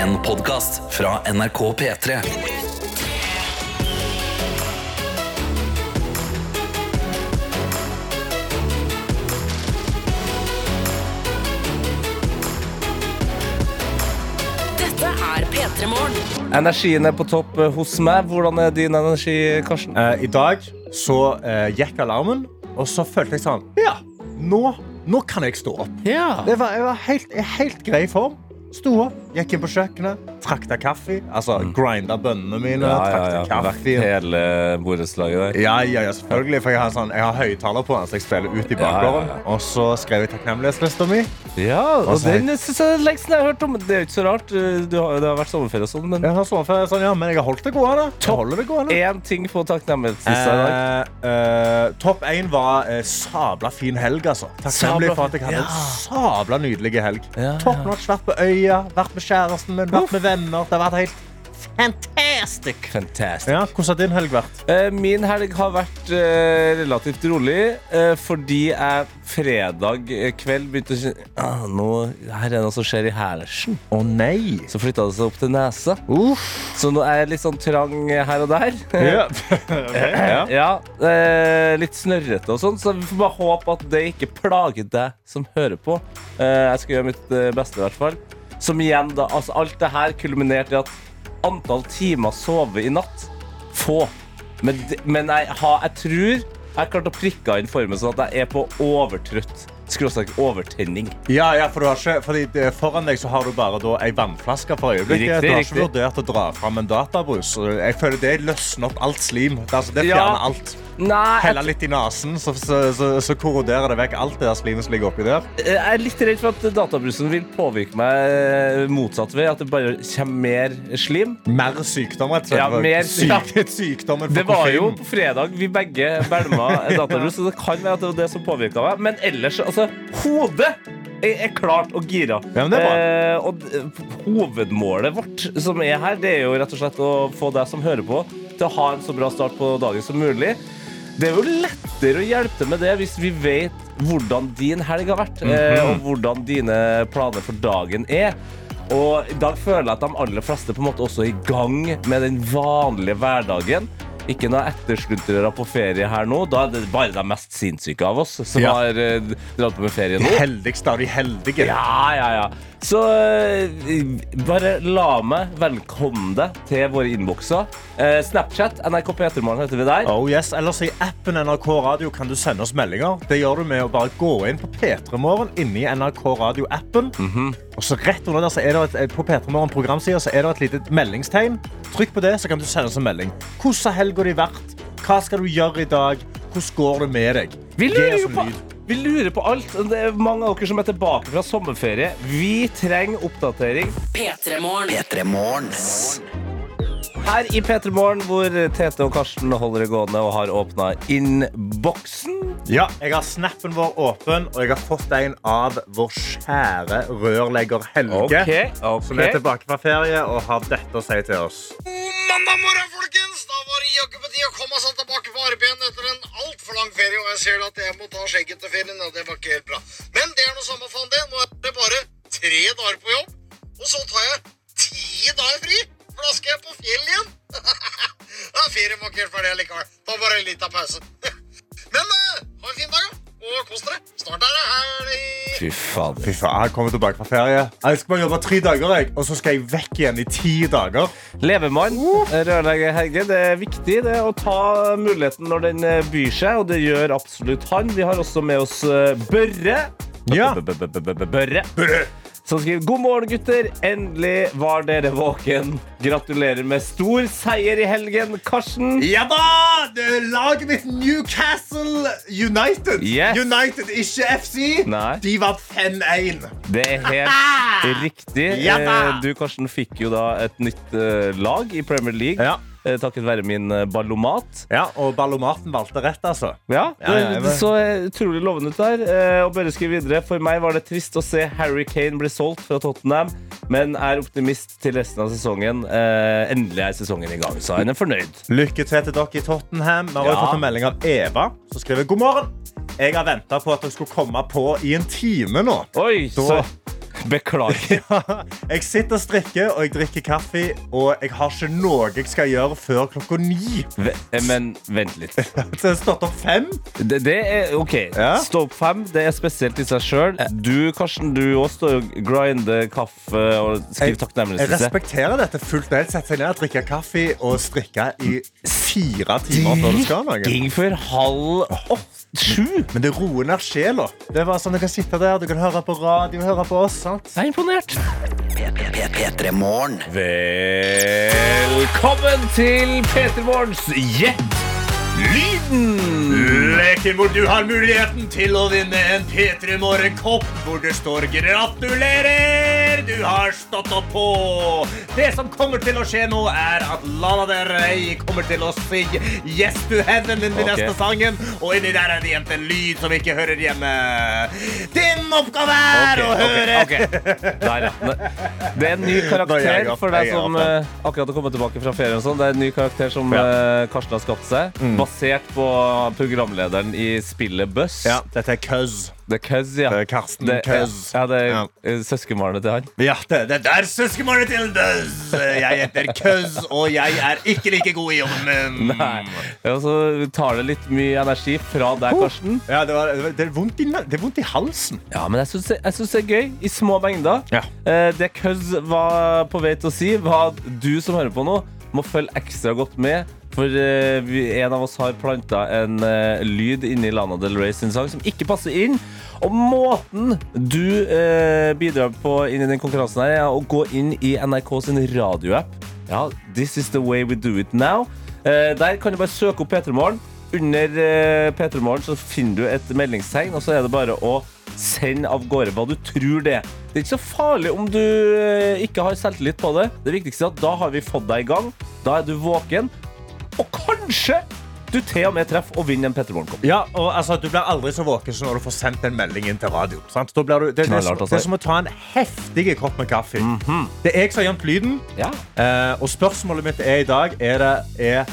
En podkast fra NRK P3. Dette er P3 Morgen. Energien er på topp eh, hos meg. Hvordan er din energi, Karsten? Eh, I dag så eh, gikk alarmen, og så følte jeg sånn Ja, nå, nå kan jeg stå opp. Ja. Det var, jeg var helt, i helt grei form. Sto opp, gikk inn på kjøkkenet, trakta kaffe. Altså grinda bønnene mine. Ja, ja, ja. kaffe. hele borettslaget der. Ja, ja, ja, selvfølgelig. For jeg har, sånn, jeg har høyttaler på den, så jeg spiller ut i bakgården. Ja. Og så skrev jeg takknemlighetslista mi. Ja, og Og den syns jeg er lengst jeg har hørt om. Det er jo ikke så rart. Du har, det har vært sommerferie og sånn, men Jeg har sommerferie, sånn, ja, men jeg har holdt det gående. Topp én ting på takknemlighetslista i dag. Eh, eh, topp én var eh, sabla fin helg, altså. Takknemlig Sabla for at jeg hadde en sabla nydelig helg. Ja, Top ja. notch, vært på øya, vært med kjæresten min, vært med venner. Det har vært helt fantastic. Fantastisk. Ja, hvordan har din helg vært? Eh, Min helg har vært eh, relativt rolig eh, fordi jeg fredag kveld begynte å kjenne ah, nå, Her er det noe som skjer i hælersen. Å nei. Så flytta det seg opp til nesa. Uff. Så nå er jeg litt sånn trang her og der. Ja. okay. ja. Ja, eh, litt snørrete og sånn, så vi får bare håpe at det ikke plager deg som hører på. Eh, jeg skal gjøre mitt beste, i hvert fall. Som igjen, da, altså alt det her kulminerte i at antall timer sove i natt få. Men, men jeg, ha, jeg tror jeg klarte å prikke inn formen sånn at jeg er på overtrøtt. Skråstrek overtenning. Ja, ja, for du har ikke, fordi det, Foran deg så har du bare da, ei vannflaske for øyeblikket. Riktig, du har riktig. ikke vurdert å dra fram en databrus. Jeg føler Det løsner opp alt slim. Det, altså, det Ja. fjerner alt. Nei, Helle litt i nesen, så, så, så, så korroderer det vekk alt det der slimet som ligger oppi der. Jeg er litt redd for at databrusen vil påvirke meg eh, motsatt ved. At det bare kommer mer slim. Mer sykdom, rett og slett. Ja, mer- Syk, sykdommen for Det var jo på fredag vi begge bælma databrus, så det kan være at det var det som påvirka meg. Men ellers, altså Hodet er, klart og gira. Ja, men det. Eh, og hovedmålet vårt som er her, det er jo rett og slett å få deg som hører på, til å ha en så bra start på dagen som mulig. Det er jo lettere å hjelpe med det hvis vi vet hvordan din helg har vært, eh, Mhm. og hvordan dine planer for dagen er. Og i dag føler jeg at de aller fleste på en måte også er i gang med den vanlige hverdagen. Ikke noe ettersluntrere på ferie her nå. Da er det bare de mest sinnssyke av oss som Ja. har eh, dratt på med ferie De nå. heldigste av de heldige. Ja, ja, ja. Så eh, bare la meg velkomme deg til våre innbokser. Eh, Snapchat, NRK P3morgen heter vi der. Oh yes, Ellers i appen NRK Radio kan du sende oss meldinger. Det gjør du med å bare gå inn på P3morgen inni NRK Radio-appen. Mhm. Og så rett under der så er det et, På P3morgen programsida er det et lite meldingstegn. Trykk på det, så kan du sende oss en melding. Hvordan har helga di vært? Hva skal du gjøre i dag? Hvordan går det med deg? Vi lurer jo på. Vi lurer på alt. Det er mange av dere som er tilbake fra sommerferie. Vi trenger oppdatering. P3 Morgen. Her i P3 Morgen, hvor Tete og Karsten holder det gående og har åpna innboksen. Ja, jeg har snappen vår åpen, og jeg har fått en av vår kjære rørlegger Helge. Som er tilbake fra ferie og har dette å si til oss. Mandag morgen, folkens! Da var det jaggu på tide å komme seg tilbake på arbeid etter en altfor lang ferie. Og jeg ser at jeg må ta skjegget til ferien, og det var ikke helt bra. Men det er noe samme faen det. Nå er det bare tre dager på jobb. Og så tar jeg ti dager fri. For da skal jeg på fjell igjen. ja, ferien var ikke helt ferdig likevel. Ta bare en liten pause. Men eh, ha en fin dag, da. Og kos dere. Snart er det helg. Fy fader. Fy faen, jeg kommer tilbake fra ferie. Jeg skal bare jobbe tre dager, jeg, og så skal jeg vekk igjen i ti dager. Levemann, rørlegger Helge. Det er viktig det, å ta muligheten når den eh, byr seg, og det gjør absolutt han. Vi har også med oss eh, Børre. Ja. Børre. Som skriver God morgen, gutter. Endelig var dere våken. Gratulerer med stor seier i helgen, Karsten. Ja da! Laget mitt Newcastle United. Yes. United, ikke FC. Nei. De var 5-1. Det er helt riktig. Ja! Eh, Du, Karsten, fikk jo da et nytt eh, lag i Premier League. Ja. Eh, Takket være min eh, ballomat. Ja, og Ballomaten valgte rett, altså. Ja, Ja, det, ja, det så eh, utrolig lovende ut der. Og bør skrive videre. For meg var det trist å se Harry Kane bli solgt fra Tottenham, men er optimist til resten av sesongen. Endelig er sesongen i gang, så han er fornøyd. Lykke til til dere i Tottenham. Vi har Ja. fått en melding av Eva, som skriver god morgen. Jeg har venta på at dere skulle komme på i en time nå. Oi, Da, så Beklager. Jeg sitter og strikker, og jeg drikker kaffe, og jeg har ikke noe jeg skal gjøre før klokka ni. Eh, Men vent litt. Så jeg stått opp fem. Det, det er OK. Ja. Stå opp fem, det er spesielt i seg sjøl. Du, Karsten, du òg står og grinder kaffe og skriver Jeg respekterer dette fullt ned. Sette seg ned, drikke kaffe og strikke i fire timer før du skal noe. Ging før halv åtte. Sju. Men det roer ned sjela. Det var sånn Du kan sitte der, du kan høre på radio, høre på oss. sant? Jeg er imponert. P3 Velkommen til Peter Morgens Gjett lyden! Leken hvor du har muligheten til å vinne en P3 Morgen-kopp hvor det står 'Gratulerer! Du har stått opp på'. Det som kommer til å skje nå, er at Lana Del Rey kommer til å synge 'Yes to Heaven' inn i okay. neste sangen. Og inni der er det gjemt en lyd som ikke hører hjemme. Din oppgave er å høre. Der, ja. Det er en ny er karakter for deg som eh, akkurat har kommet tilbake fra ferie. sånn. Det er en ny karakter som Ja. eh, Karsten har skapt seg, basert på programlederen i spillet Buss. Ja, dette er Køz. Det er Køz, ja. Det er Karsten Det- Køz. Ja, det er Ja. søskenbarnet til han. Ja, det, det er søskenbarnet til Døz. Jeg heter Køz, og jeg er ikke like god i jobben min. Nei. Ja, så tar det litt mye energi fra deg, Karsten. Ja, det, var, det, er vondt i, det er vondt i halsen. Ja, men jeg syns det, er gøy. I små mengder. Ja. Eh, det Køz var på vei til å si, var at du som hører på nå, må følge ekstra godt med. For uh, en av oss har planta en uh, lyd inni Lana Del Rey sin sang som ikke passer inn. Og måten du uh, bidrar på inn i den konkurransen her, er å gå inn i NRK sin radioapp. Ja, This is the way we do it now. Der kan du bare søke opp P3 Morgen. Under uh, P3 Morgen så finner du et meldingstegn, og så er det bare å sende av gårde hva du tror det er. Det er ikke så farlig om du ikke har selvtillit på det. Det viktigste er at da har vi fått deg i gang. Da er du våken. Og kanskje du til og med treffer og vinner en P3 Morgen-kopp. Ja, og altså, Du blir aldri så våken som når du får sendt en melding inn til blir du, det, det, er som- det er som å ta en heftig kopp med kaffe. Det er jeg som har gjemt lyden. Ja. Eh, og spørsmålet mitt er i dag er, det, er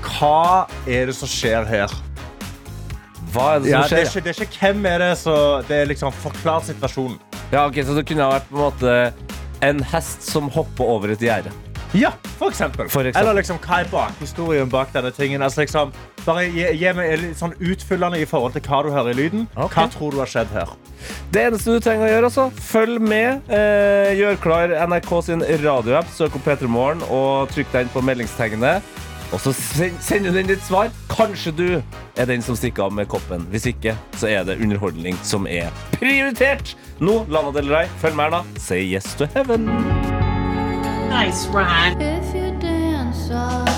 Hva er det som skjer her? Hva er det Ja, som det, er skjer? ikke, det er ikke hvem er det, så det er liksom Forklar situasjonen. Ja, ok, Så det kunne ha vært på en måte en hest som hopper over et gjerde. Ja, for eksempel. For eksempel. Eller liksom, hva er bakhistorien bak denne tingen? Altså, liksom, bare gi, gi meg litt sånn utfyllende i forhold til hva du hører i lyden. Okay. Hva tror du har skjedd her? Det eneste du trenger å gjøre, altså, følg med. Eh, gjør klar NRK sin radioapp, søk opp P3 Morgen og trykk deg inn på meldingstegnet. Og så send, sender du inn ditt svar. Kanskje du er den som stikker av med koppen. Hvis ikke, så er det underholdning som er prioritert. Nå, Lana Del Rey, følg med her, da. Say yes to heaven. Nice rhyme. If you dance up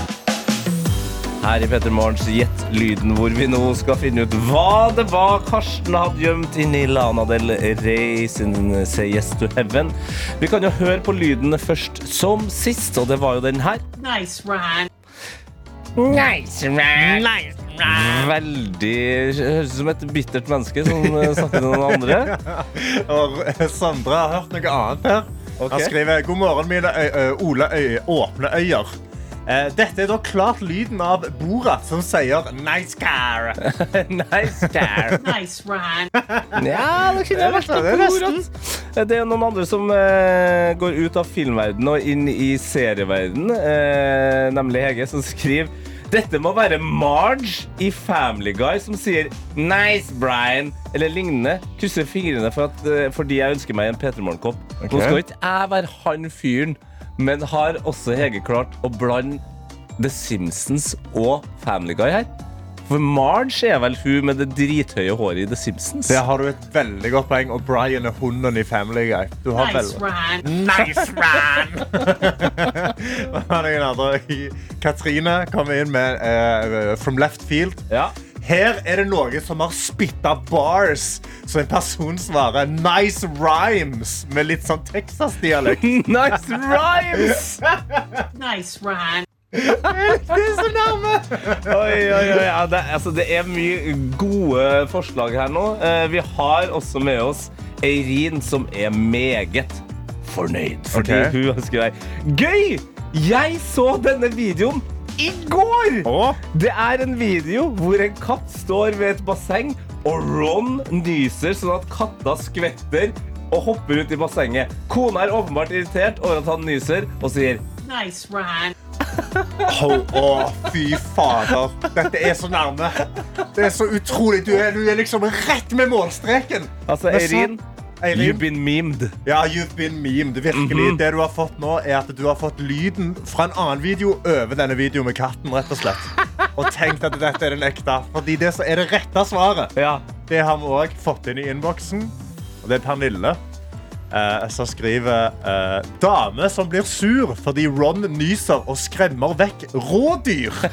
Her i Petter Morgens Gjett lyden, hvor vi nå skal finne ut hva det var Karsten hadde gjemt inni Lana Del Rey sin Say Yes to Heaven. Vi kan jo høre på lyden først som sist, og det var jo den her. Nice rhyme. Veldig Høres ut som et bittert menneske som eh, snakker til noen andre. Og Sandra har hørt noe annet her. Ok. Han skriver God morgen, mine Ole Øye, åpne øyer. Eh, dette er da klart lyden av Borat som sier 'nice car'. nice car. Nice. Ja, det kunne vært Det er noe nesten. Borat. Det er noen andre som eh, går ut av filmverdenen og inn i serieverdenen, eh, nemlig Hege, som skriver dette må være Marge i Family Guy som sier 'nice, Brian' eller lignende. Krysser fingrene for at, eh, fordi jeg ønsker meg en P3 Morgen-kopp. Nå skal ikke jeg være han fyren, men har også Hege klart å blande The Simpsons og Family Guy her? For Marge er vel hun med det drithøye håret i The Simpsons? Der har du et veldig godt poeng. Og Brian er hunden i Family Guy. Du har Nice vel- rhyme. Nice det andre? Katrine kommer inn med uh, From Left Field. Ja. Her er det noen som har spytta bars, så en person svarer 'nice rhymes' med litt sånn Texas-dialekt. Nice rhymes! Nice rhyme. Det er så nærme! Oi, oi, oi. Ja, det, altså, det er mye gode forslag her nå. Eh, vi har også med oss Eirin, som er meget fornøyd. Fordi okay. hun ønsker deg Gøy! Jeg så denne videoen i går! Å? Det er en video hvor en katt står ved et basseng, og Ron nyser sånn at katta skvetter og hopper ut i bassenget. Kona er åpenbart irritert over at han nyser, og sier Nice run. Å, fy fader. Dette er så nærme. Det er så utrolig. Du er, du er liksom rett med målstreken. Altså, Eirin, Eirin. you've been memed. Ja, you've been memed. Virkelig. Det du har fått nå, er at du har fått lyden fra en annen video over denne videoen med katten, rett og slett. Og tenkt at dette er den ekte. Fordi det som er det rette svaret, Ja. det har vi òg fått inn i innboksen. Og det er Pernille. Eh, som skriver uh, Dame som blir sur fordi Ron nyser og skremmer vekk rådyr.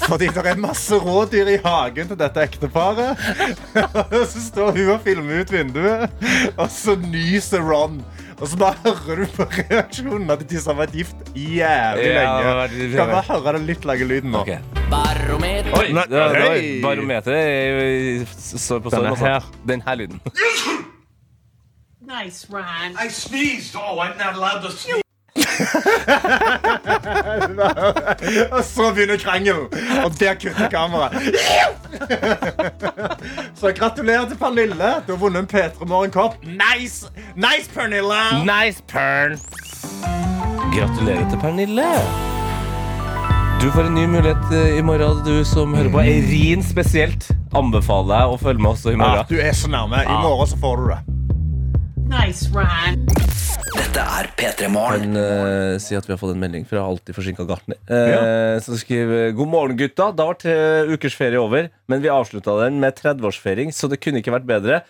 Fordi det er masse rådyr i hagen til dette ekteparet. Og så står hun og filmer ut vinduet, og så nyser Ron. Og så bare hører du på reaksjonen at de har vært gift jævlig lenge. Kan bare høre den litt lage lyden nå. Barometer Oi, det, det, hei. barometeret er- står på. Altså. Den her lyden. Nice Ron. I sneezed. Oh, I'm not allowed to sneeze. Og så begynner krangelen, og der kutter kameraet. Så gratulerer til Pernille. Du har vunnet en P3 Morgen-kopp. Nice! Nice, Pernille! Nice pern. Gratulerer til Pernille. Du får en ny mulighet eh, i morgen, du som hører på. Eirin spesielt anbefaler jeg å følge med også i morgen. Ja, du er så nærme. I morgen så får du det. Nice run. Dette er P3 Morgen. kan eh, si at vi har fått en melding fra alltid forsinka gartner. Uh, Som skriver God morgen, gutta. Da var tre ukers ferie over, men vi avslutta den med 30-årsfeiring, så det kunne ikke vært bedre.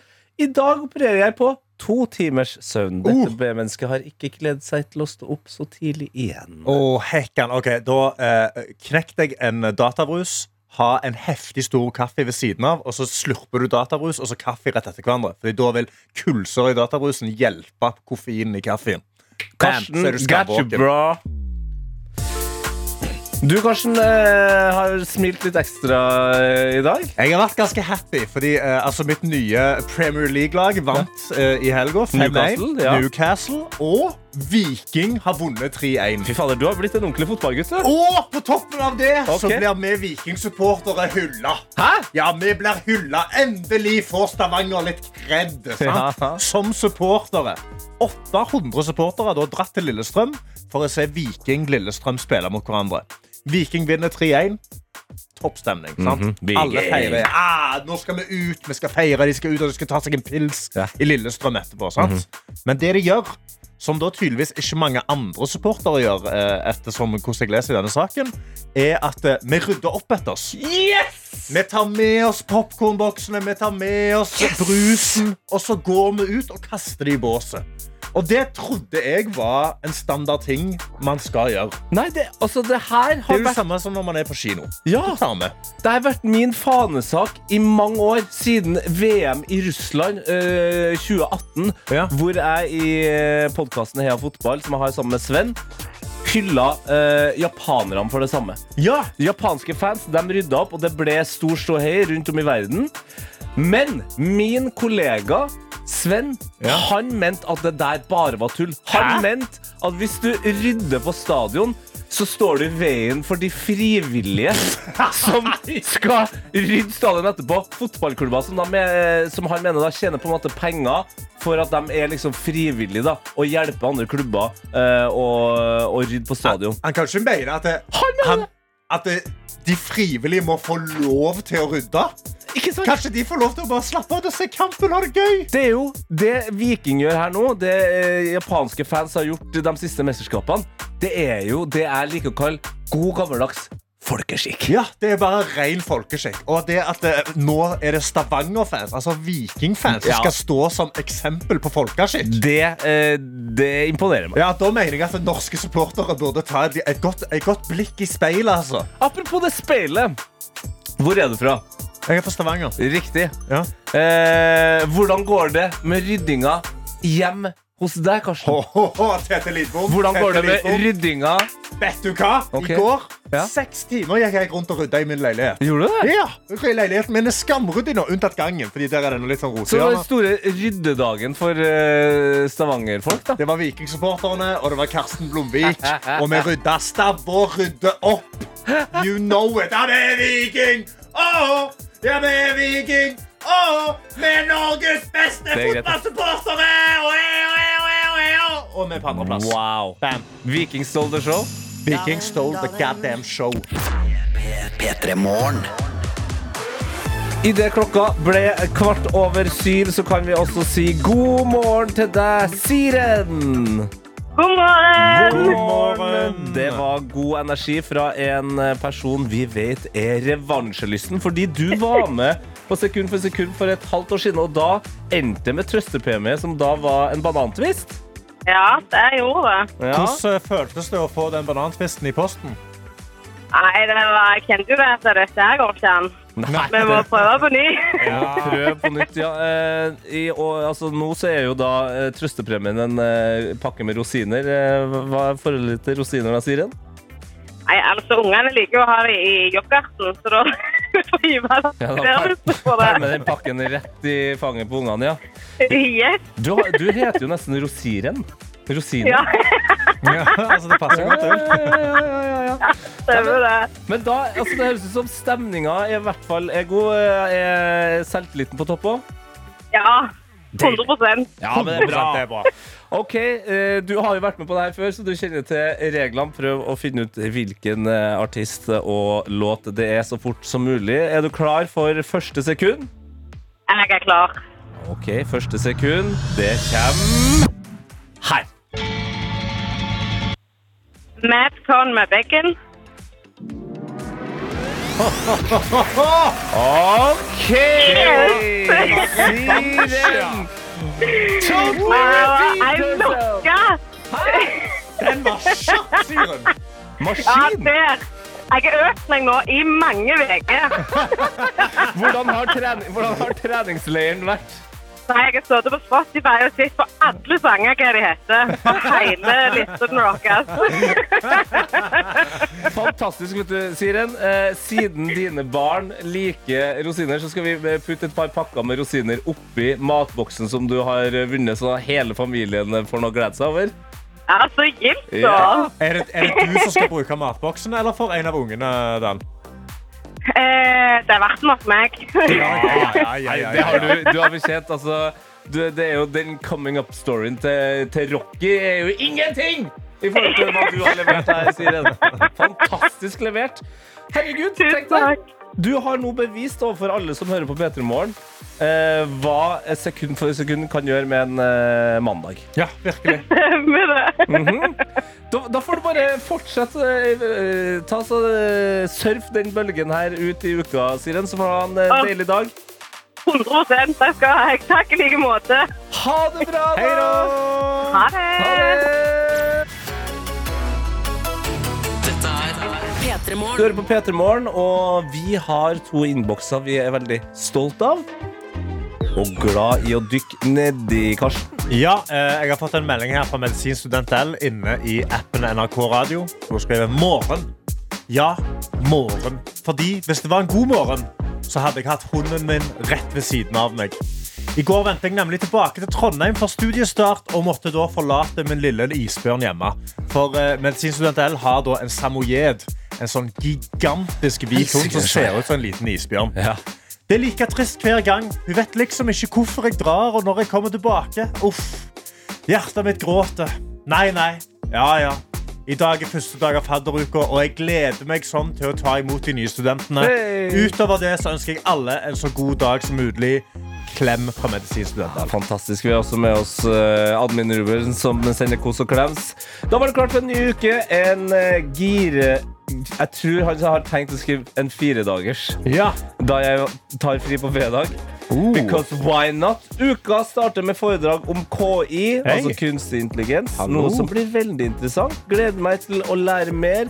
I dag opererer jeg på to timers søvn. Dette B-mennesket har ikke gledet seg til å stå opp så tidlig igjen. Å, hekkan. Ok, da eh, knekte jeg en databrus. Ha en heftig stor kaffe ved siden av, og så slurper du databrus og så kaffe rett etter hverandre. Fordi da vil kullsyre i databrusen hjelpe koffeinen i kaffen. Karsten, got you, bra. Du, Karsten, eh, har smilt litt ekstra eh, i dag. Jeg har vært ganske happy, fordi eh, altså mitt nye Premier League-lag vant eh, i helga. 5-1. Newcastle, ja. Newcastle. Og Viking har vunnet 3-1. Fy fader, du har blitt en ordentlig fotballgutt. Og på toppen av det så blir vi Viking-supportere hylla. Hæ? Ja, vi blir hylla. Endelig får Stavanger litt kred. Ja. Som supportere. 800 supportere har dratt til Lillestrøm for å se Viking Lillestrøm spille mot hverandre. Viking vinner 3-1. Toppstemning. sant? Mm -hmm. Alle feirer. Ah, nå skal vi ut, vi skal feire, de skal ut og de skal ta seg en pils Ja. I Lillestrøm etterpå. sant? Men det de gjør, som da tydeligvis ikke mange andre supportere gjør, eh, ettersom hvordan jeg leser i denne saken, er at eh, vi rydder opp etter oss. Vi tar med oss popkornboksene, vi tar med oss brusen, og så går vi ut og kaster det i båset. Og det trodde jeg var en standard ting man skal gjøre. Nei, det, altså, det her Det er jo vært samme som når man er på kino. Ja. Det har vært min fanesak i mange år, siden VM i Russland øh, 2018, Ja. hvor jeg i podkasten Heia Fotball, som jeg har sammen med Sven, hylla eh, japanerne for det samme. Ja, Japanske fans de rydda opp, og det ble stor ståhei rundt om i verden. Men min kollega Sven Ja. han mente at det der bare var tull. Han mente at hvis du rydder på stadion, så står du i veien for de frivillige som skal rydde stadion etterpå. Fotballklubber som, da som han mener da tjener på en måte penger for at de er liksom frivillige da, og hjelper andre klubber eh, å, å rydde på stadion. Han kan ikke mene at, det, han, at det, de frivillige må få lov til å rydde. Ikke sant? Kanskje de får lov til å bare slappe av og se kampen og ha det gøy? Det er jo det Viking gjør her nå, det eh, japanske fans har gjort de siste mesterskapene. Det er jo det jeg liker å kalle god gammeldags folkeskikk. Ja, det er bare ren folkeskikk. Og det at det, nå er det Stavanger-fans, altså Viking-fans, som skal stå som eksempel på folkeskikk. Det, eh, det imponerer meg. Ja, Da mener jeg at norske supportere burde ta et, godt, et godt blikk i speilet. altså. Apropos det speilet. Hvor er du fra? Jeg er fra Stavanger. Riktig. Ja. Eh, hvordan går det med ryddinga hjemme hos deg, Karsten? Ho, ho, ho, Tete Lidbom. Hvordan går det med Lidbom. ryddinga? Vet du hva? Okay. I går Ja. seks timer gikk jeg rundt og rydda i min leilighet. Gjorde du det? Ja, Leiligheten min er skamryddig nå, unntatt gangen. Fordi der er det noe litt sånn Så det var den store ryddedagen for uh, Stavanger-folk, da. Det var Vikingsupporterne, og det var Karsten Blomvik. Og vi rydda stabb og rydde opp. You know it. Ja, det er Viking! Åh, ja, vi er Viking! og vi er Norges beste er fotballsupportere! Åh, åh. Og vi er på andreplass. Wow. Bam. Viking stole the show. Viking stole the goddamn show. Idet klokka ble kvart over syv, så kan vi også si god morgen til deg, Siren. God morgen! God morgen. Det var god energi fra en person vi vet er revansjelysten, fordi du var med på sekund for sekund for et halvt år siden, og da endte det med trøstepremie, som da var en banantvist. Ja, det gjorde det. Ja. Hvordan eh, føltes det å få den banantvisten i posten? Nei, det var, jeg kjente jo det at dette her går ikke an. Nei, Vi må prøve på ny. Prøv på nytt, ja. Eh, i, og, altså, nå så er jo da eh, trøstepremien en eh, pakke med rosiner. Hva er forholdet til rosiner, da, Siren? Nei, altså, ungene liker å ha det i yoghurten, så da får vi bare Ja, servere tar med den pakken rett i fanget på ungene, ja. Yes, Du, du heter jo nesten Rosiren. Rosiner. ja, Ja, altså, det passer godt ja, ut. ja, ja, ja, ja. stemmer det. Men da, altså, det høres ut som stemninga i hvert fall er god. Eh, Er selvtilliten på topp òg? Ja, 100% Ja, men det er bra. Det er bra. OK, eh, du har jo vært med på det her før, så du kjenner til reglene. Prøv å finne ut hvilken eh, artist og låt det er så fort som mulig. Er du klar for første sekund? Jeg er klar. OK, første sekund. Det kommer her. Madcon med bacon. OK! Siren! Jeg lukka. Den var kjapp, Siren. Ja, der. Jeg har øvd meg nå i mange uker. Hvordan har, trening, hvordan har treningsleiren vært? Nei, jeg har stått på Spotify og sett på alle sanger hva de heter. På hele listen rockers. Fantastisk, vet du, Siren. Eh, siden dine barn liker rosiner, så skal vi eh, putte et par pakker med rosiner oppi matboksen som du har vunnet, så hele familien får noe å glede seg over. Ja, så gildt, da. Ja. Er det, er det du som skal bruke matboksen, eller får en av ungene den? Eh, det har vært nok meg. Ja, ja, ja, ja, det har du, du har bekjent, altså du, Det er jo den coming up-storyen til, til Rocky er jo ingenting i forhold til hva du har levert her, Siren. Fantastisk levert. Herregud, tenk deg. Du har nå bevist overfor alle som hører på P3 Morgen, eh, hva sekund for sekund kan gjøre med en eh, mandag. Ja, virkelig. Med det. Da, da får du bare fortsette. eh, eh, ta så, eh, surf den bølgen her ut i uka, Siren, så får du ha en eh, deilig dag. 100 det skal jeg. Takk i like måte. Ha det bra, da! Hei da! Ha det. Ha det! Du hører på P3 Morgen, og vi har to innbokser vi er veldig stolt av. Og glad i å dykke nedi, Karsten. Ja, eh, jeg har fått en melding her fra medisinstudent L inne i appen NRK Radio. Hun skriver morgen. Ja, morgen. Fordi hvis det var en god morgen, så hadde jeg hatt hunden min rett ved siden av meg. I går ventet jeg nemlig tilbake til Trondheim for studiestart og måtte da forlate min lille isbjørn hjemme. For eh, medisinstudent L har da en samoyed, en sånn gigantisk hvit hund som ser ut som en liten isbjørn. Ja. Det er like trist hver gang. Hun vet liksom ikke hvorfor jeg drar og når jeg kommer tilbake. Uff. Hjertet mitt gråter. Nei, nei. Ja, ja. I dag er første dag av fadderuka, og jeg gleder meg sånn til å ta imot de nye studentene. Hey! Utover det så ønsker jeg alle en så god dag som mulig. Klem fra medisinstudenter. Fantastisk. Vi har også med oss eh, admin Ruben, som sender kos og klems. Da var det klart for en ny uke. En uh, gire... Jeg tror han har tenkt å skrive en firedagers Ja. da jeg tar fri på fredag. Uh. Because why not? Uka starter med foredrag om KI, altså kunstig intelligens. Hallo. Noe som blir veldig interessant. Gleder meg til å lære mer.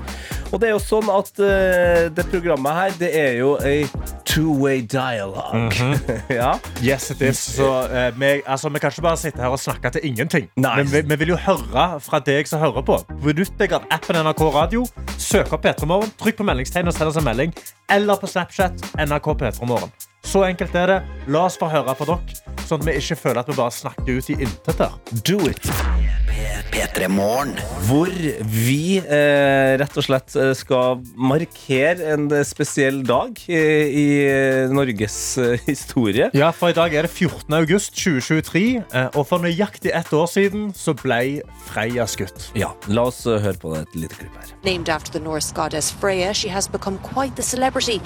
Og det er jo sånn at uh, det programmet her, det er jo ei two-way dialogue. ja. Yes, it is. Så, uh, vi, altså, vi kan ikke bare sitte her og snakke til ingenting. Nice. Men vi, vi vil jo høre fra deg som hører på. Benytt deg av appen NRK Radio. Søk opp P3 Morgen, trykk på meldingstegn og send oss en melding. Eller på Snapchat NRK P3 Morgen. Så enkelt er det. La oss få høre fra dere, sånn at vi ikke føler at vi bare snakker ut i intet her. Do it. P3 Morgen. Hvor vi eh, rett og slett eh, skal markere en eh, spesiell dag i, i eh, Norges eh, historie. Ja, for i dag er det 14. august 2023, eh, og for nøyaktig ett år siden så ble Freya skutt. Ja, La oss eh, høre på et lite klipp her. Named after the Norse goddess Freya, she has become quite the celebrity.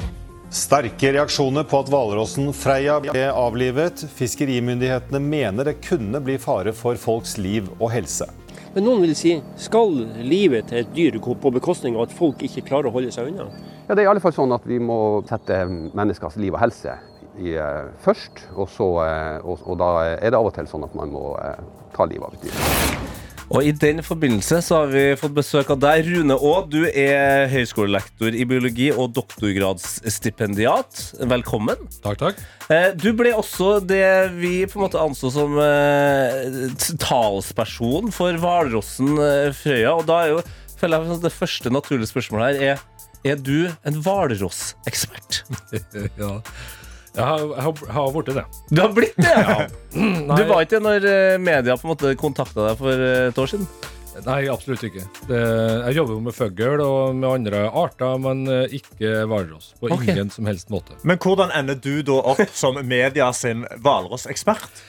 Sterke reaksjoner på at hvalrossen Freia ble avlivet. Fiskerimyndighetene mener det kunne bli fare for folks liv og helse. Men noen vil si, skal livet til et dyr gå på bekostning av at folk ikke klarer å holde seg unna? Ja, det er i alle fall sånn at vi må sette menneskers liv og helse i, uh, først. Og, så, uh, og, og da er det av og til sånn at man må uh, ta livet av et dyr. Og I den forbindelse så har vi fått besøk av deg, Rune Aa. Du er høyskolelektor i biologi og doktorgradsstipendiat. Velkommen. Takk, takk. Eh, Du ble også det vi på en måte anså som eh, talsperson for hvalrossen eh, Frøya. Og da er jo føler jeg det første naturlige spørsmålet her er Er du en hvalrossekspert? ja. Jeg har, blitt det. Du har blitt det? Ja. Du var ikke det når eh, media på en måte kontakta deg for eh, et år siden? nei, absolutt ikke. Det, jeg jobber jo med fugl og med andre arter, men eh, ikke hvalross. På okay. ingen som helst måte. Men hvordan ender du da opp som media sin hvalrossekspert?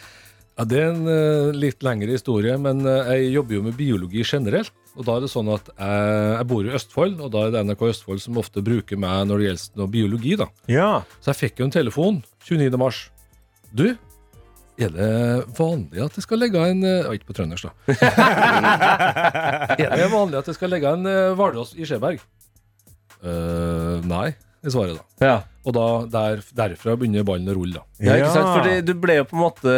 Ja, det er en uh, litt lengre historie, men uh, jeg jobber jo med biologi generelt. Og da er det sånn at jeg, jeg bor i Østfold, og da er det NRK Østfold som ofte bruker meg når det gjelder noe biologi. da. Ja. Så jeg fikk jo en telefon 29. mars. Du, er det vanlig at jeg skal legge en eh, ja, Ikke på trøndersk, da. er det vanlig at jeg skal legge en uh, hvalross i Skjeberg? Uh, nei, er svaret da. Ja. Og da, der, derfra begynner ballen å rulle, da. Ja, ikke sant? Fordi du ble jo på en måte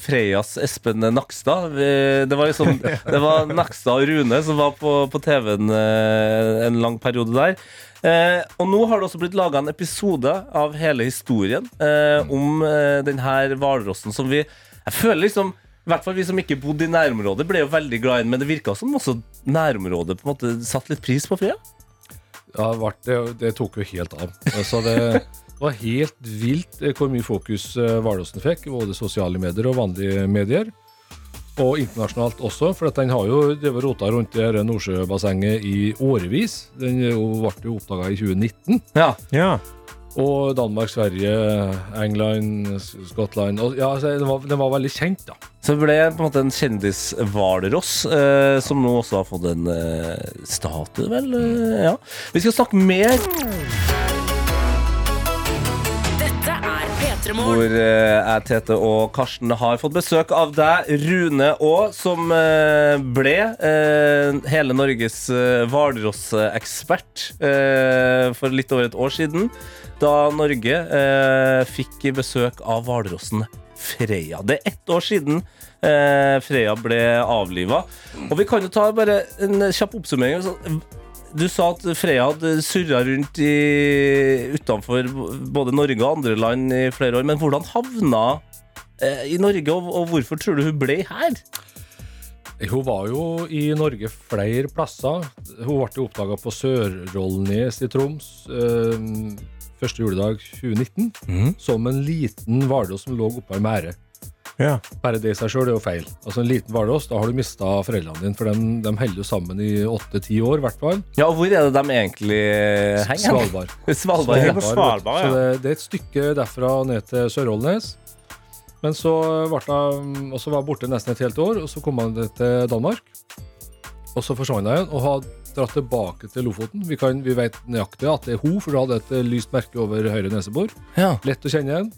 Freias Espen Nakstad. Det var liksom Det var Nakstad og Rune som var på, på TV-en eh, en lang periode der. Eh, og nå har det også blitt laga en episode av hele historien eh, om eh, den her hvalrossen som vi Jeg føler liksom i hvert fall Vi som ikke bodde i nærområdet, ble jo veldig glad i den, men det virka som også nærområdet på en måte satte litt pris på Freya. Ja, det, vart- det, det tok jo helt av. Så det var helt vilt eh, hvor mye fokus Hvalåsen fikk, både sosiale medier og vanlige medier. Og internasjonalt også, for at den har jo drevet rota rundt det Nordsjøbassenget i årevis. Den er ble jo oppdaga i 2019. Ja. Ja. Og Danmark, Sverige, England, Scotland, og, ja, altså, den, var, den var veldig kjent, da. Så det ble på en måte en kjendishvalross, eh, som nå også har fått en eh, statue, vel? Eh, ja. Vi skal snakke mer hvor eh, jeg, Tete og Karsten har fått besøk av deg, Rune Aa, som eh, ble eh, hele Norges hvalrossekspert for litt over et år siden, da Norge fikk besøk av hvalrossen Freya. Det er ett år siden Freya ble avliva. Og vi kan jo ta bare en kjapp oppsummering. Du sa at Freya hadde surra rundt i, utenfor både Norge og andre land i flere år. Men hvordan havna eh, i Norge, og, og hvorfor tror du hun ble her? Hun var jo i Norge flere plasser. Hun ble oppdaga på Sør-Rollnes i Troms eh, første juledag 2019 som en liten hvalross som lå oppå ei merde. Ja. Bare det i seg sjøl er jo feil. Altså En liten hvalross, da har du mista foreldrene dine, for de, de holder jo sammen i åtte-ti år, i hvert fall. Ja, og Hvor er det de egentlig henger? Svalbard. Svalbard, Svalbard, Svalbard, ja. Så det, det er et stykke derfra ned til Sør-Ålnes. Men så ble jeg og så var hun borte nesten et helt år, og så kom han til Danmark. Og så forsvant jeg igjen og har dratt tilbake til Lofoten. Vi, kan, vi vet nøyaktig at det er hun, for du hadde et lyst merke over høyre nesebor. Ja. Lett å kjenne igjen.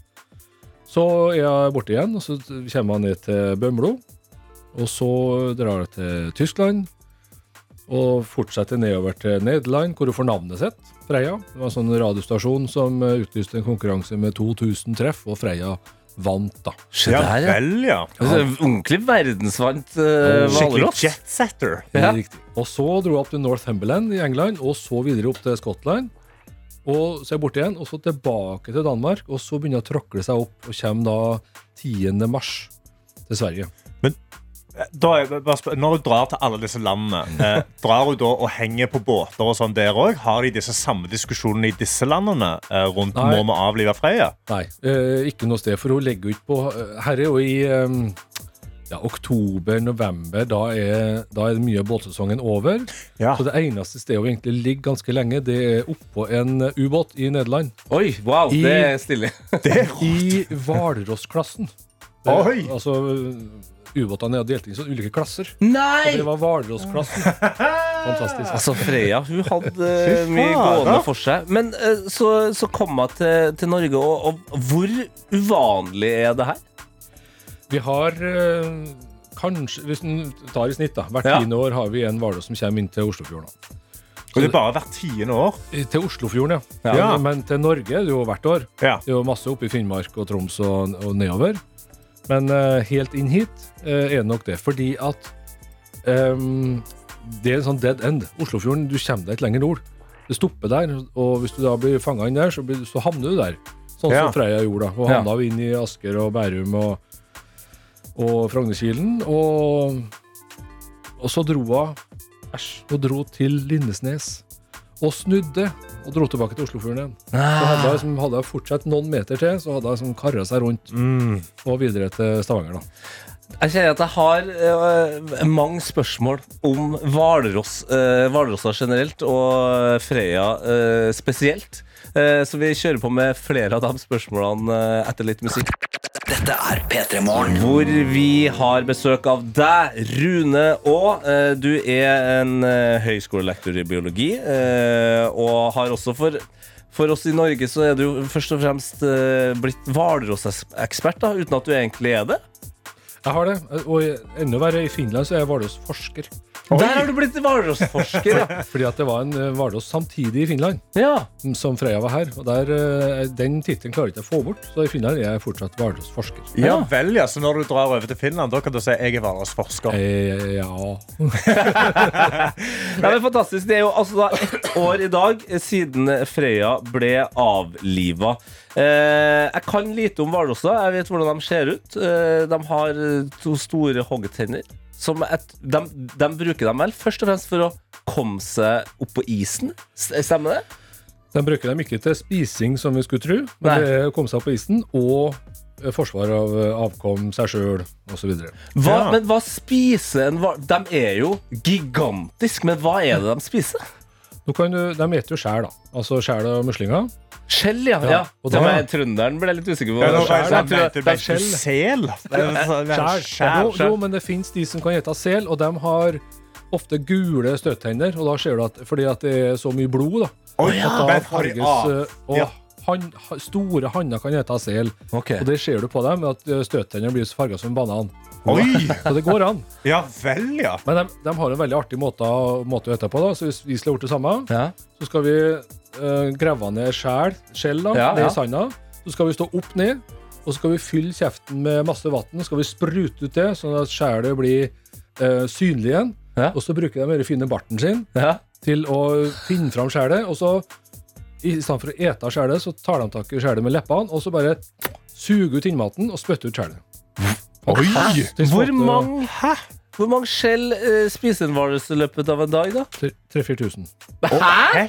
Så er jeg borte igjen, og så kommer jeg ned til Bømlo. Og så drar jeg til Tyskland. Og fortsetter nedover til Nederland, hvor hun får navnet sitt. Freya. Det var en sånn radiostasjon som utlyste en konkurranse med 2000 treff, og Freya vant, da. Se der, ja. vel, ja. Altså, ordentlig verdensvant uh, Skikkelig jetsetter. Ja. Og så dro jeg opp til Northumberland i England, og så videre opp til Skottland. Og så er jeg borte igjen, og så tilbake til Danmark, og så begynner jeg å tråkle seg opp, og kommer da 10. mars til Sverige. Er, bare spør- når du drar til alle disse landene, eh, drar du da og henger på båter og sånn der òg? Har de disse samme diskusjonene i disse landene eh, rundt Nei. må vi avlive Freya? Nei, eh, ikke noe sted, for hun legger ikke på Herre Her er jo i, eh, ja, oktober-november, da, er- da er mye av båtsesongen over. Så det eneste stedet hun egentlig ligger ganske lenge, det er oppå en uh, ubåt i Nederland. Oi, wow, I, det er stille. I Hvalross-klassen. hvalrossklassen. Oi! Altså, ubåtene er delt inn i ulike klasser. Nei! Og det var hvalrossklassen. Fantastisk. Altså, Freya hun hadde eh, mye gående for seg. Men eh, så, så kom hun til, til Norge, og, og hvor uvanlig er det her? Vi har øh, kanskje, hvis en tar i snitt, da, hvert Ja. tiende år har vi en hvalross som kommer inn til Oslofjorden. da. Og det er bare hvert tiende år? Til Oslofjorden, ja. Ja. Men, til Norge er det jo hvert år. Det er jo masse oppe i Finnmark og Troms og, og nedover. Men eh, helt inn hit eh, er det nok det. Fordi at ehm, det er en sånn dead end. Oslofjorden, du kommer deg ikke lenger nord. Det stopper der, og hvis du da blir fanga inn der, så, blir, så havner du der. Sånn Ja. som Freia gjorde, da. Og Ja. havna inn i Asker og Bærum og, og Frognerkilen. Og, og så dro hun Æsj. Og dro til Lindesnes. Og snudde og dro tilbake til Oslofjorden igjen. Så hadde hun liksom, hadde fortsatt noen meter til, så hadde hun liksom kara seg rundt og videre til Stavanger. da. Jeg kjenner at jeg har uh, mange spørsmål om Hvalross, uh, generelt, og Freya uh, spesielt. Eh, så vi kjører på med flere av de spørsmålene etter litt musikk. Dette er P3 Morgen. Hvor vi har besøk av deg, Rune Aa. Eh, Du er en eh, høyskolelektor i biologi, eh, og har også for for oss i Norge så er du først og fremst blitt hvalrossekspert, uten at du egentlig er det. Jeg har det. Og enda verre, i Finland så er jeg hvalrossforsker. Der har du blitt hvalrossforsker, ja. Fordi at det var en eh, hvalross samtidig i Finland Ja. som Freya var her. Og der, eh, Den tittelen klarer jeg ikke å få bort, så i Finland er jeg fortsatt hvalrossforsker. Ja vel, ja. Så når du drar over til Finland, da kan du si jeg er hvalrossforsker? Eh, ja. Nei, men fantastisk. Det er jo altså da ett år i dag siden Freya ble avliva. Eh, jeg kan lite om hvalrosser. Jeg vet hvordan de ser ut. Eh, de har to store hoggetenner. Som et, de, de bruker dem vel først og fremst for å komme seg opp på isen. Stemmer det? De bruker dem ikke til spising, som vi skulle tro, men Nei. det er å komme seg opp på isen og forsvar av avkom, seg sjøl osv. Hva, Men hva spiser en hval? De er jo gigantiske, men hva er det de spiser? Nå kan du, de spiser jo skjær, da. Altså skjær og muslinger. Skjell, ja. ja. Og da- meg, trønderen ble jeg litt usikker på. Ja, jeg Skjell, sånn, tror- mente du bare de- sel? Skjell. Skjell. Jo, jo, men det fins de som kan hete sel, og de har ofte gule støttenner. Og da ser du at fordi at det er så mye blod, da, at ja. da har farges eh, Og Ja. han, store hanner kan hete sel. Og det ser du på dem, at eh, støttennene blir farga som en banan. Oi! Så det går an. Ja vel, ja. Men de, de har en veldig artig måte, måte å gjøre på. da Så hvis vi skulle gjort det samme, så skal vi uh, grave ned skjell, skjell da, Ja, ned i sanda. Så skal vi stå opp ned, og så skal vi fylle kjeften med masse vann. Så skal vi sprute ut det, sånn at skjellet blir uh, synlig igjen. Og så bruker de den fine barten sin til å finne fram skjellet. Og så, i stedet for å ete skjellet, så tar de tak i skjellet med leppene, og så bare suger ut innmaten og spytter ut skjellet. Oi! Hvor mange mange, hvor mange skjell eh, spiser en hvalross i løpet av en dag, da? 3000-4000. Hæ?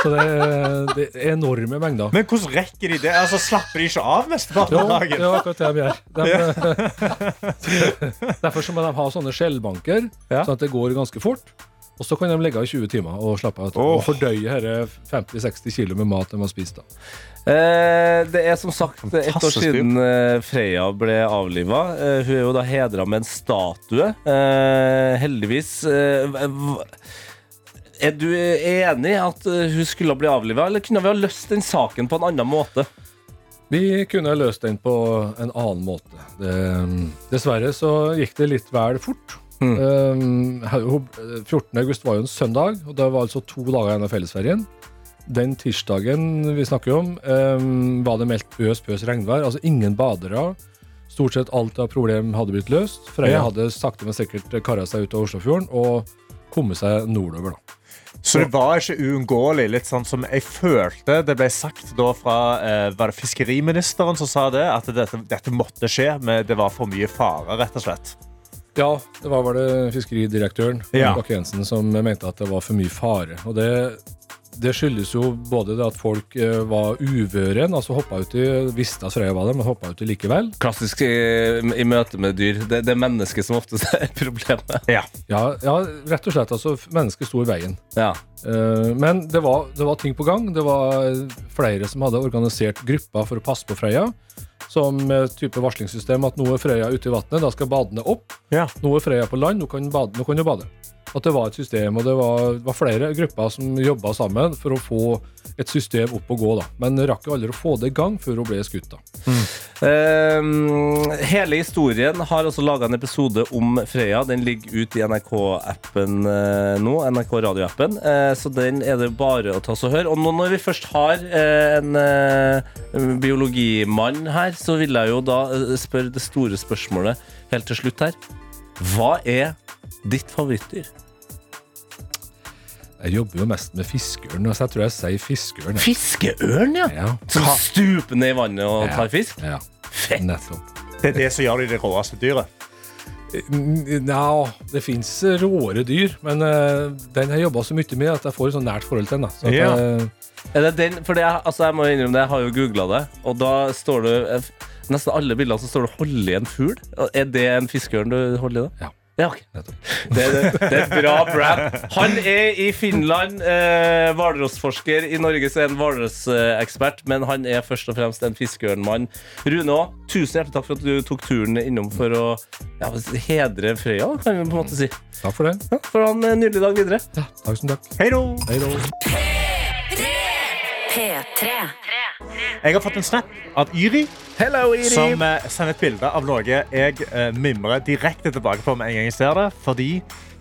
Så det, er- det er enorme mengder. Men hvordan rekker de det? Altså, Slapper de ikke av mesteparten Jo, av dagen? det er akkurat det de gjør. De, derfor så må de ha sånne skjellbanker, sånn at det går ganske fort. Og så kan de ligge i 20 timer og slappe av oh. og fordøye disse 50-60 kilo med mat de har spist. da. Eh, det er som sagt ett år siden eh, Freya ble avliva. Eh, hun er jo da hedra med en statue. Eh, heldigvis. Eh, er du enig at eh, hun skulle bli avliva, eller kunne vi ha løst den saken på en annen måte? Vi kunne ha løst den på en annen måte. Det, dessverre så gikk det litt vel fort. Um, ho- 14. august var jo en søndag, og det var altså to dager igjen av fellesferien. Den tirsdagen vi snakker om, um, var det meldt øs pøs regnvær. Altså ingen badere. Stort sett alt av problem hadde blitt løst. Freia Ja. hadde sakte, men sikkert kara seg ut av Oslofjorden og kommet seg nordover. da. Så det var ikke uunngåelig, litt sånn som jeg følte det ble sagt da fra eh, Var det fiskeriministeren som sa det? At dette, dette måtte skje, men det var for mye fare, rett og slett. Ja, det var vel det fiskeridirektøren Ja. Bakke Jensen som mente at det var for mye fare. Og det, Det skyldes jo både det at folk eh, var uvøren, altså hoppa uti, visste at Frøya var der, men hoppa uti likevel. Klassisk i, i møte med dyr. Det, det er mennesket som oftest er problemet. Ja. Ja, ja, rett og slett. altså Mennesket sto i veien. Ja. Eh, men det var, det var ting på gang. Det var flere som hadde organisert grupper for å passe på Freya. Som type varslingssystem at nå er Frøya ute i vannet, da skal badene opp. Ja. Nå er Frøya på land, nå kan, bade, nå kan du bade. At det var et system, og det var, var flere grupper som jobba sammen for å få et system opp og gå. da. Men rakk jo aldri å få det i gang før hun ble skutt. da. Ehm, hele historien har også laga en episode om Freya. Den ligger ute i NRK-appen eh, nå. NRK radioappen. Eh, så den er det bare å ta oss og høre. Og nå når vi først har eh, en eh, biologimann her, så vil jeg jo da eh, spørre det store spørsmålet helt til slutt her. Hva er ditt favorittdyr? Jeg jobber jo mest med fiskeørn, så jeg tror jeg sier fiskeørn. jeg. Fiskeørn, ja. Ja. Som stuper ned i vannet og Ja. tar fisk? Ja, Fett. nettopp. Det er det som gjør de det råeste dyret. Nja, det fins råere dyr, men eh, den har jeg jobba så mye med at jeg får et sånn nært forhold til den. da. Så at, Ja. eh, Er det den? For det, altså jeg må innrømme det, jeg har jo googla det, og da står det eh, Nesten alle bildene så står det 'hold i en fugl'. Er det en fiskeørn du holder i da? Ja. Ja, ok. Det, det, det er et bra brand. Han er i Finland eh. I Norge så er han hvalrossekspert, men han er først og fremst en fiskeørnmann. Rune òg, tusen hjertelig takk for at du tok turen innom for å ja, hedre Frøya, kan vi på en måte si. Takk for det. Ja, for en eh, nydelig dag videre. Ja, takk som takk. Hei då! Hei da. P3. Jeg har fått en snap av Yri, Hello, Yri. som eh, sender et bilde av noe jeg eh, mimrer direkte tilbake på med en gang jeg ser det. Fordi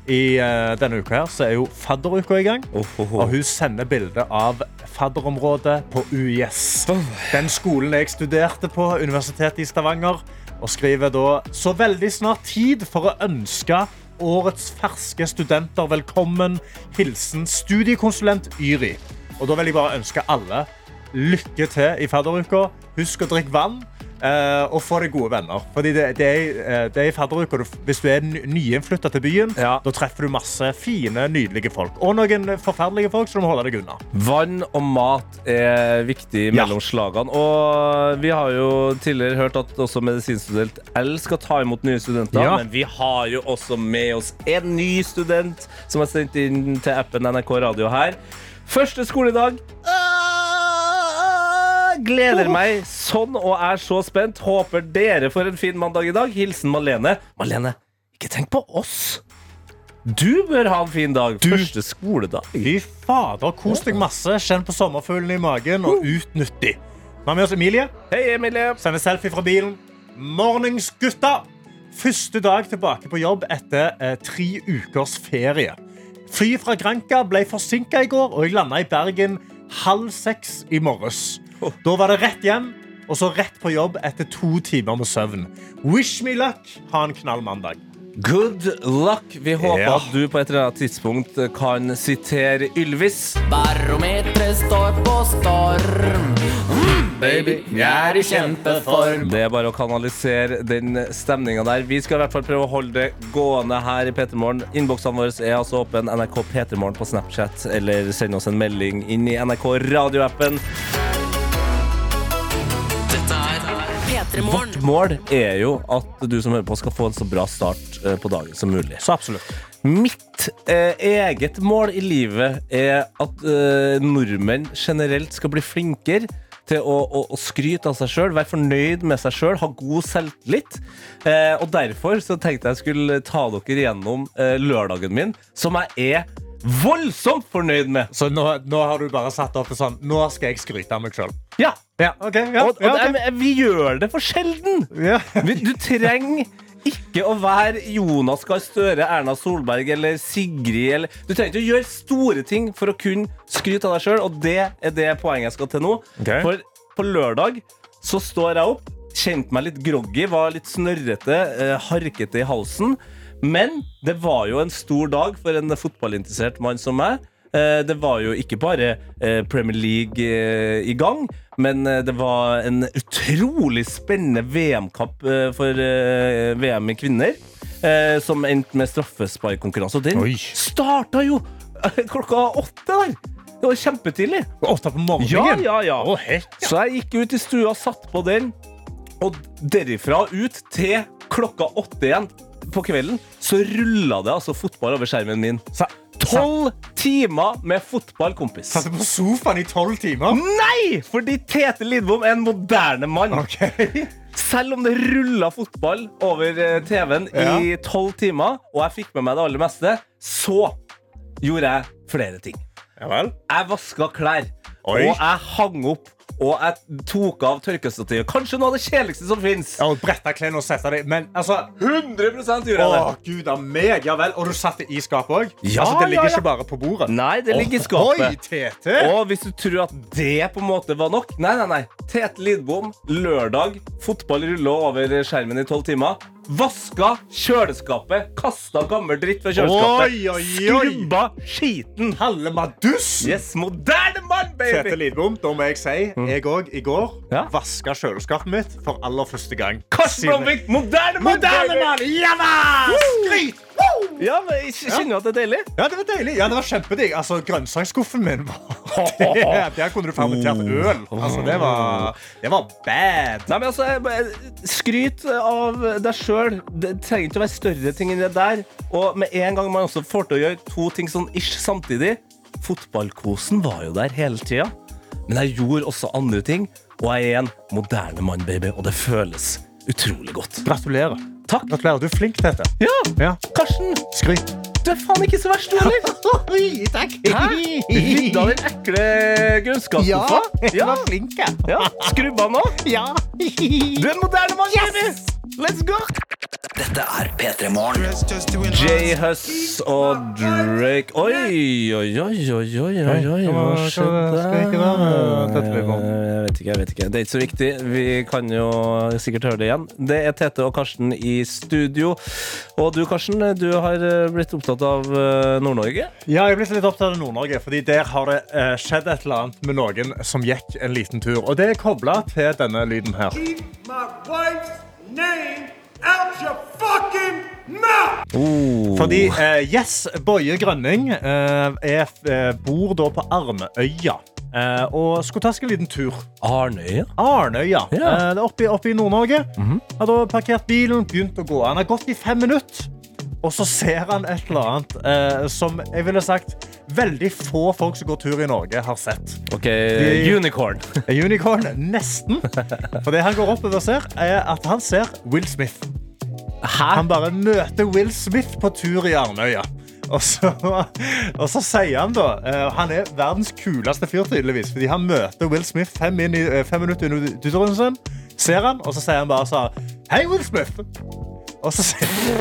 i eh, denne uka her så er jo fadderuka i gang. Oh, oh, oh. Og hun sender bilde av fadderområdet på UiS. Den skolen jeg studerte på, Universitetet i Stavanger. Og skriver da så veldig snart tid for å ønske årets ferske studenter velkommen. Hilsen studiekonsulent Yri. Og da vil jeg bare ønske alle lykke til i fadderuka. Husk å drikke vann. Uh, og få deg gode venner. Fordi det, det, er, eh, det er i fadderuka Hvis du er ny- nyinnflytta til byen, Ja. da treffer du masse fine, nydelige folk. Og noen forferdelige folk, så du må holde deg unna. Vann og mat er viktig Ja. mellom slagene. Og vi har jo tidligere hørt at også medisinstudent L skal ta imot nye studenter. Ja. Men vi har jo også med oss en ny student som er sendt inn til appen NRK Radio her. Første skoledag. Gleder meg sånn og er så spent. Håper dere får en fin mandag i dag. Hilsen Malene. Malene, ikke tenk på oss. Du bør ha en fin dag. Første skoledag. Fy fader, kos deg masse. Kjenn på sommerfuglene i magen og utnytt de. Vi har med oss Emilie. Hei, Emilie. Sender selfie fra bilen. Mornings, gutta! Første dag tilbake på jobb etter eh, tre ukers ferie. Flyet fra Granca ble forsinka i går, og jeg landa i Bergen halv seks i morges. Da var det rett hjem, og så rett på jobb etter to timer med søvn. Wish me luck. Ha en knall mandag. Good luck. Vi håper Ja. at du på et eller annet tidspunkt kan sitere Ylvis. Barometeret står på storm. Mm, baby, jeg er i kjempeform. Det er bare å kanalisere den stemninga der. Vi skal i hvert fall prøve å holde det gående her i P3 Morgen. Innboksene våre er altså åpen. NRK P3 Morgen på Snapchat, eller send oss en melding inn i NRK radioappen. P3 Morgen. Vårt mål er jo at du som hører på, skal få en så bra start eh, på dagen som mulig. Så absolutt. Mitt eh, eget mål i livet er at eh, nordmenn generelt skal bli flinkere til å, å, å skryte av seg sjøl, være fornøyd med seg sjøl, ha god selvtillit. Eh, og derfor så tenkte jeg skulle ta dere gjennom eh, lørdagen min, som jeg er voldsomt fornøyd med. Så nå, nå har du bare satt opp til sånn Nå skal jeg skryte av meg sjøl. Ja, Ja, okay, ja, og, og ja, okay. det- vi gjør det for sjelden. Ja. Du trenger ikke å være Jonas Gahr Støre, Erna Solberg eller Sigrid. Eller, du trenger ikke å gjøre store ting for å kunne skryte av deg sjøl, og det er det poenget jeg skal til nå. Okay. For på lørdag så står jeg opp, kjente meg litt groggy, var litt snørrete, eh, harkete i halsen. Men det var jo en stor dag for en fotballinteressert mann som meg. Eh, Det var jo ikke bare eh, Premier League eh, i gang, men det var en utrolig spennende VM-kamp eh, for VM i kvinner. Som endte med straffesparkkonkurranse. Og den Oi. starta jo klokka åtte der! Det var kjempetidlig. Åtte på morgenen? Ja, ja, ja. Så jeg gikk ut i stua, satt på den, og derifra ut til klokka åtte igjen på kvelden, så rulla det altså fotball over skjermen min. Tolv timer med fotball, kompis. Satt du på sofaen i tolv timer? Nei! Fordi Tete Lidbom er en moderne mann. Selv om det rulla fotball over eh, TV-en i tolv timer, og jeg fikk med meg det aller meste, så gjorde jeg flere ting. Jeg vaska klær, Oi. og jeg hang opp, og jeg tok av tørkestativet. Kanskje noe av det kjedeligste som fins. Ja, og bretta klærne og sette deg Men altså 100 gjorde jeg det. Å, gud av meg. Ja vel. Og du satt det i skapet òg? Ja, altså, det ligger ja, ja. ikke bare på bordet? Nei, det ligger i skapet. Oi, Tete! Og hvis du tror at det på en måte var nok Nei, nei, nei. Tete Lidbom, lørdag. Fotball ruller over skjermen i tolv timer. Vaska kjøleskapet. Kasta gammel dritt fra kjøleskapet. Oi, oi, oi. Skrubba skiten. Halle Madus! Yes, moderne mann, Tete baby! Lidbom, da må jeg si jeg òg i går Ja. vaska kjøleskapet mitt for aller første gang. Karsten Siden- Blomvik, moderne mann, Moderne baby! Ja da! Skryt! Ja, men jeg kjenner jo at det er deilig. Ja, det var deilig. Ja, det var kjempedigg. Altså, grønnsaksskuffen min var det, Der kunne du fermentert øl. Altså, det var, det var bad. Nei, men altså, Skryt av deg sjøl. Det trenger ikke å være større ting enn det der. Og med en gang man også får til å gjøre to ting sånn ish samtidig Fotballkosen var jo der hele tida. Men jeg gjorde også andre ting, og jeg er en moderne mann, baby, og det føles utrolig godt. Gratulerer. Takk. Gratulerer. Du er flink til dette. Ja, Ja. Karsten, Skryt. du er faen ikke så verst, du heller. Oi, takk. Hæ? Rydda den ekle Ja jeg var flink, jeg. Ja. Skrubba nå? Ja. Du er en moderne mann, yes! Let's go! Dette er P3 Morgen. Jay Huss og Drake Oi, oi, oi, oi, oi, oi, oi hva skjedde ikke? Jeg vet ikke, jeg vet ikke. Det er ikke så viktig. Vi kan jo sikkert høre det igjen. Det er Tete og Karsten i studio. Og du, Karsten, du har eh, blitt opptatt av eh, Nord-Norge? Ja, jeg er blitt litt opptatt av Nord-Norge, fordi der har det eh, skjedd et eller annet med noen som gikk en liten tur. Og det er kobla til denne lyden her. My wife's name out your fucking mouth! Fordi eh, Yes Boje Grønning eh, er, bor da på Arnøya. Eh, og skulle ta seg en liten tur. Arnøya? Arnøya. Ja. Eh, det er oppe, i- oppe i Nord-Norge. Har da parkert bilen, begynt å gå. Han har gått i fem minutter. Og så ser han et eller annet eh, som jeg ville sagt veldig få folk som går tur i Norge, har sett. Ok, Unicorn. Unicorn, nesten. For det han går oppover og ser, er at han ser Will Smith. Han bare møter Will Smith på tur i Arnøya. Og så, og så sier han da uh, Han er verdens kuleste fyr, tydeligvis. Fordi han møter Will Smith fem, i, eh, fem minutter inn i turen sin. Ser han, og så sier han bare så Hei, Will Smith! Og så sier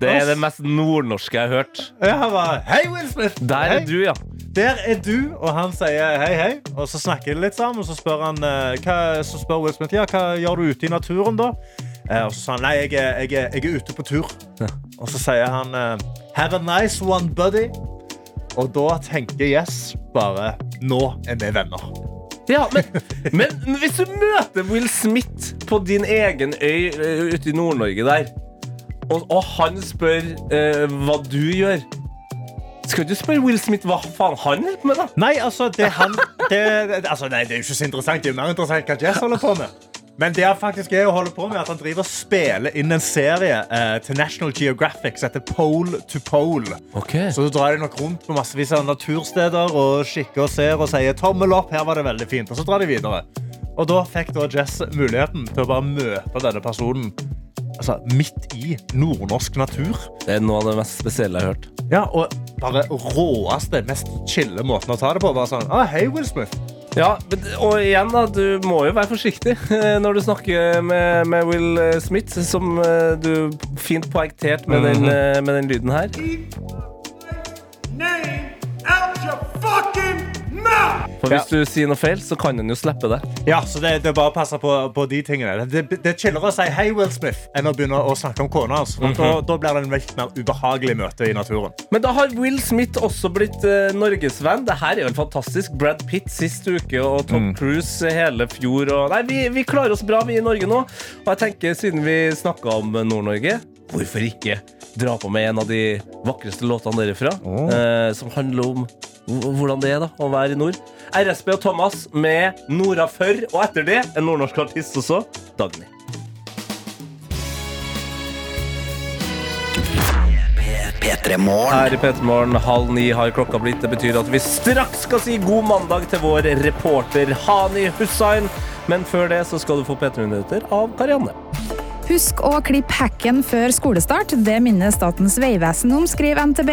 Det er det mest nordnorske jeg har hørt. Ja, han bare Hei, Will Smith! Der Hei. er du, ja. Der er du, og han sier hei, hei. Og så snakker de litt sammen, og så spør, han, uh, hva, så spør Will Smith ja, hva gjør du ute i naturen. da? Eh, og så sa han nei, jeg er, jeg er, jeg er ute på tur. Og så sier han eh, have a nice one, buddy. Og da tenker Yes bare nå er vi venner. Ja, men, men hvis du møter Will Smith på din egen øy eh, ute i Nord-Norge der, og, og han spør eh, hva du gjør Skal du spørre Will Smith hva faen han holder på med, da? Nei, altså, det, han, det, det, altså, nei, det er jo ikke så interessant. Det er jo mer interessant hva Jess holder på med. Men det han faktisk er å holde på med, at han driver og spiller inn en serie eh, til National Geographic som heter Pole to Pole. Så du drar de nok rundt på massevis av natursteder og kikker og ser og sier tommel opp, her var det veldig fint. Og så drar de videre. Og da fikk da Jess muligheten til å bare møte denne personen altså, midt i nordnorsk natur. Det er noe av det mest spesielle jeg har hørt. Ja, og bare råeste, mest chille måten å ta det på. Bare sånn, ah, hei, Will Smith. Ja, og igjen da, du må jo være forsiktig eh, når du snakker med, med Will eh, Smith, som eh, du fint poengterte med, den, Mhm. eh, med den lyden her. For hvis du sier noe feil, så kan en jo slippe det. Ja, så det, det er bare å passe på, på de tingene. Det, det er chillere å si hei, Will Smith, enn å begynne å snakke om kona hans. For da, da blir det en veldig mer ubehagelig møte i naturen. Men da har Will Smith også blitt eh, norgesvenn. Det her er jo en fantastisk. Brad Pitt sist uke og Tom Cruise hele fjor. Og, nei, vi, vi klarer oss bra, vi i Norge nå. Og jeg tenker, siden vi snakka om Nord-Norge, hvorfor ikke dra på med en av de vakreste låtene derifra? eh, som handler om hvordan det er da, å være i nord. RSB og Thomas med Nora før, og etter det en nordnorsk artist også, Dagny. Her i P3 Morgen halv ni har klokka blitt. Det betyr at vi straks skal si god mandag til vår reporter Hani Hussain. Men før det så skal du få P3 Minutter av Karianne. Husk å klippe hekken før skolestart. Det minner Statens vegvesen om, skriver NTB.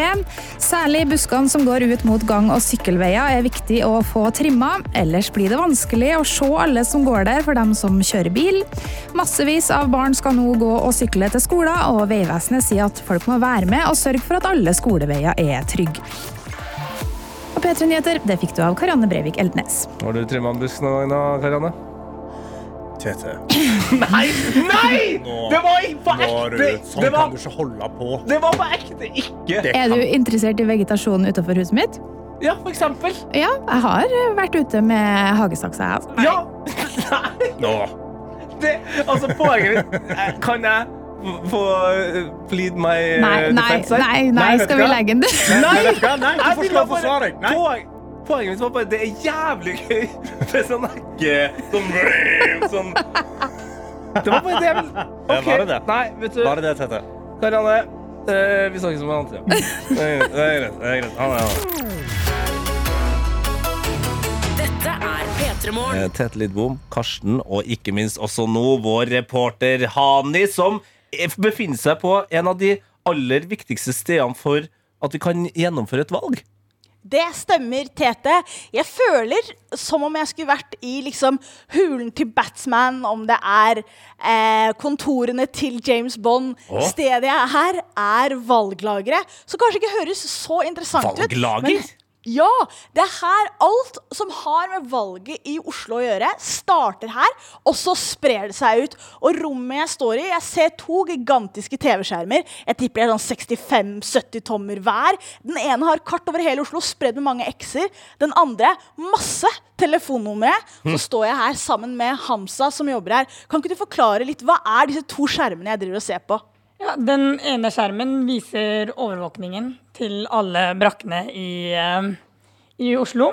Særlig buskene som går ut mot gang- og sykkelveier er viktig å få trimma. Ellers blir det vanskelig å se alle som går der for dem som kjører bil. Massevis av barn skal nå gå og sykle til skolen, og Vegvesenet sier at folk må være med og sørge for at alle skoleveier er trygge. Og P3 Nyheter, det fikk du av Karianne Breivik Eldnes. Har du trimma en i dag, Karianne? Tete. Nei! Nei! Nå- Det var på ekte! Sånn Det var, kan du ikke holde på. det var på ekte ikke! Er du interessert i vegetasjonen utenfor huset mitt? Ja, for eksempel. Ja, jeg har vært ute med hagesaksa, jeg. altså. Ja! Nå. Det, altså, poenget mitt eh, Kan jeg få eh, plead my eh, Nei, nei, defense Nei, nei, nei, skal vi legge den? Nei, Nei? Nei, å bare- forsvare deg. Nei. Poeng, poenget mitt var bare det er jævlig gøy med sånn hekke Sånn, sånn Det var bare det jeg ville Ja, Ok, var det det? Nei, vet du Bare det, Tete. Karianne, eh, vi snakkes om en annen tid. Det er greit. Det er greit. Det er greit. Ha det. Dette er P3 Morgen. Eh, Tete Lidbom, Karsten og ikke minst også nå vår reporter Hani, som befinner seg på en av de aller viktigste stedene for at vi kan gjennomføre et valg. Det stemmer, Tete. Jeg føler som om jeg skulle vært i liksom hulen til Batsman, om det er eh, kontorene til James Bond. Åh. Stedet jeg er her, er valglageret. Så kanskje ikke høres så interessant ut. Valglager? Ja! Det er her alt som har med valget i Oslo å gjøre, starter her, og så sprer det seg ut. Og rommet jeg står i, jeg ser to gigantiske TV-skjermer. Jeg tipper det er sånn 65-70 tommer hver. Den ene har kart over hele Oslo, spredd med mange x-er. Den andre masse telefonnumre. Så står jeg her sammen med Hamsa, som jobber her. Kan ikke du forklare litt, hva er disse to skjermene jeg driver og ser på? Ja, den ene skjermen viser overvåkningen til alle brakkene i, eh, i Oslo.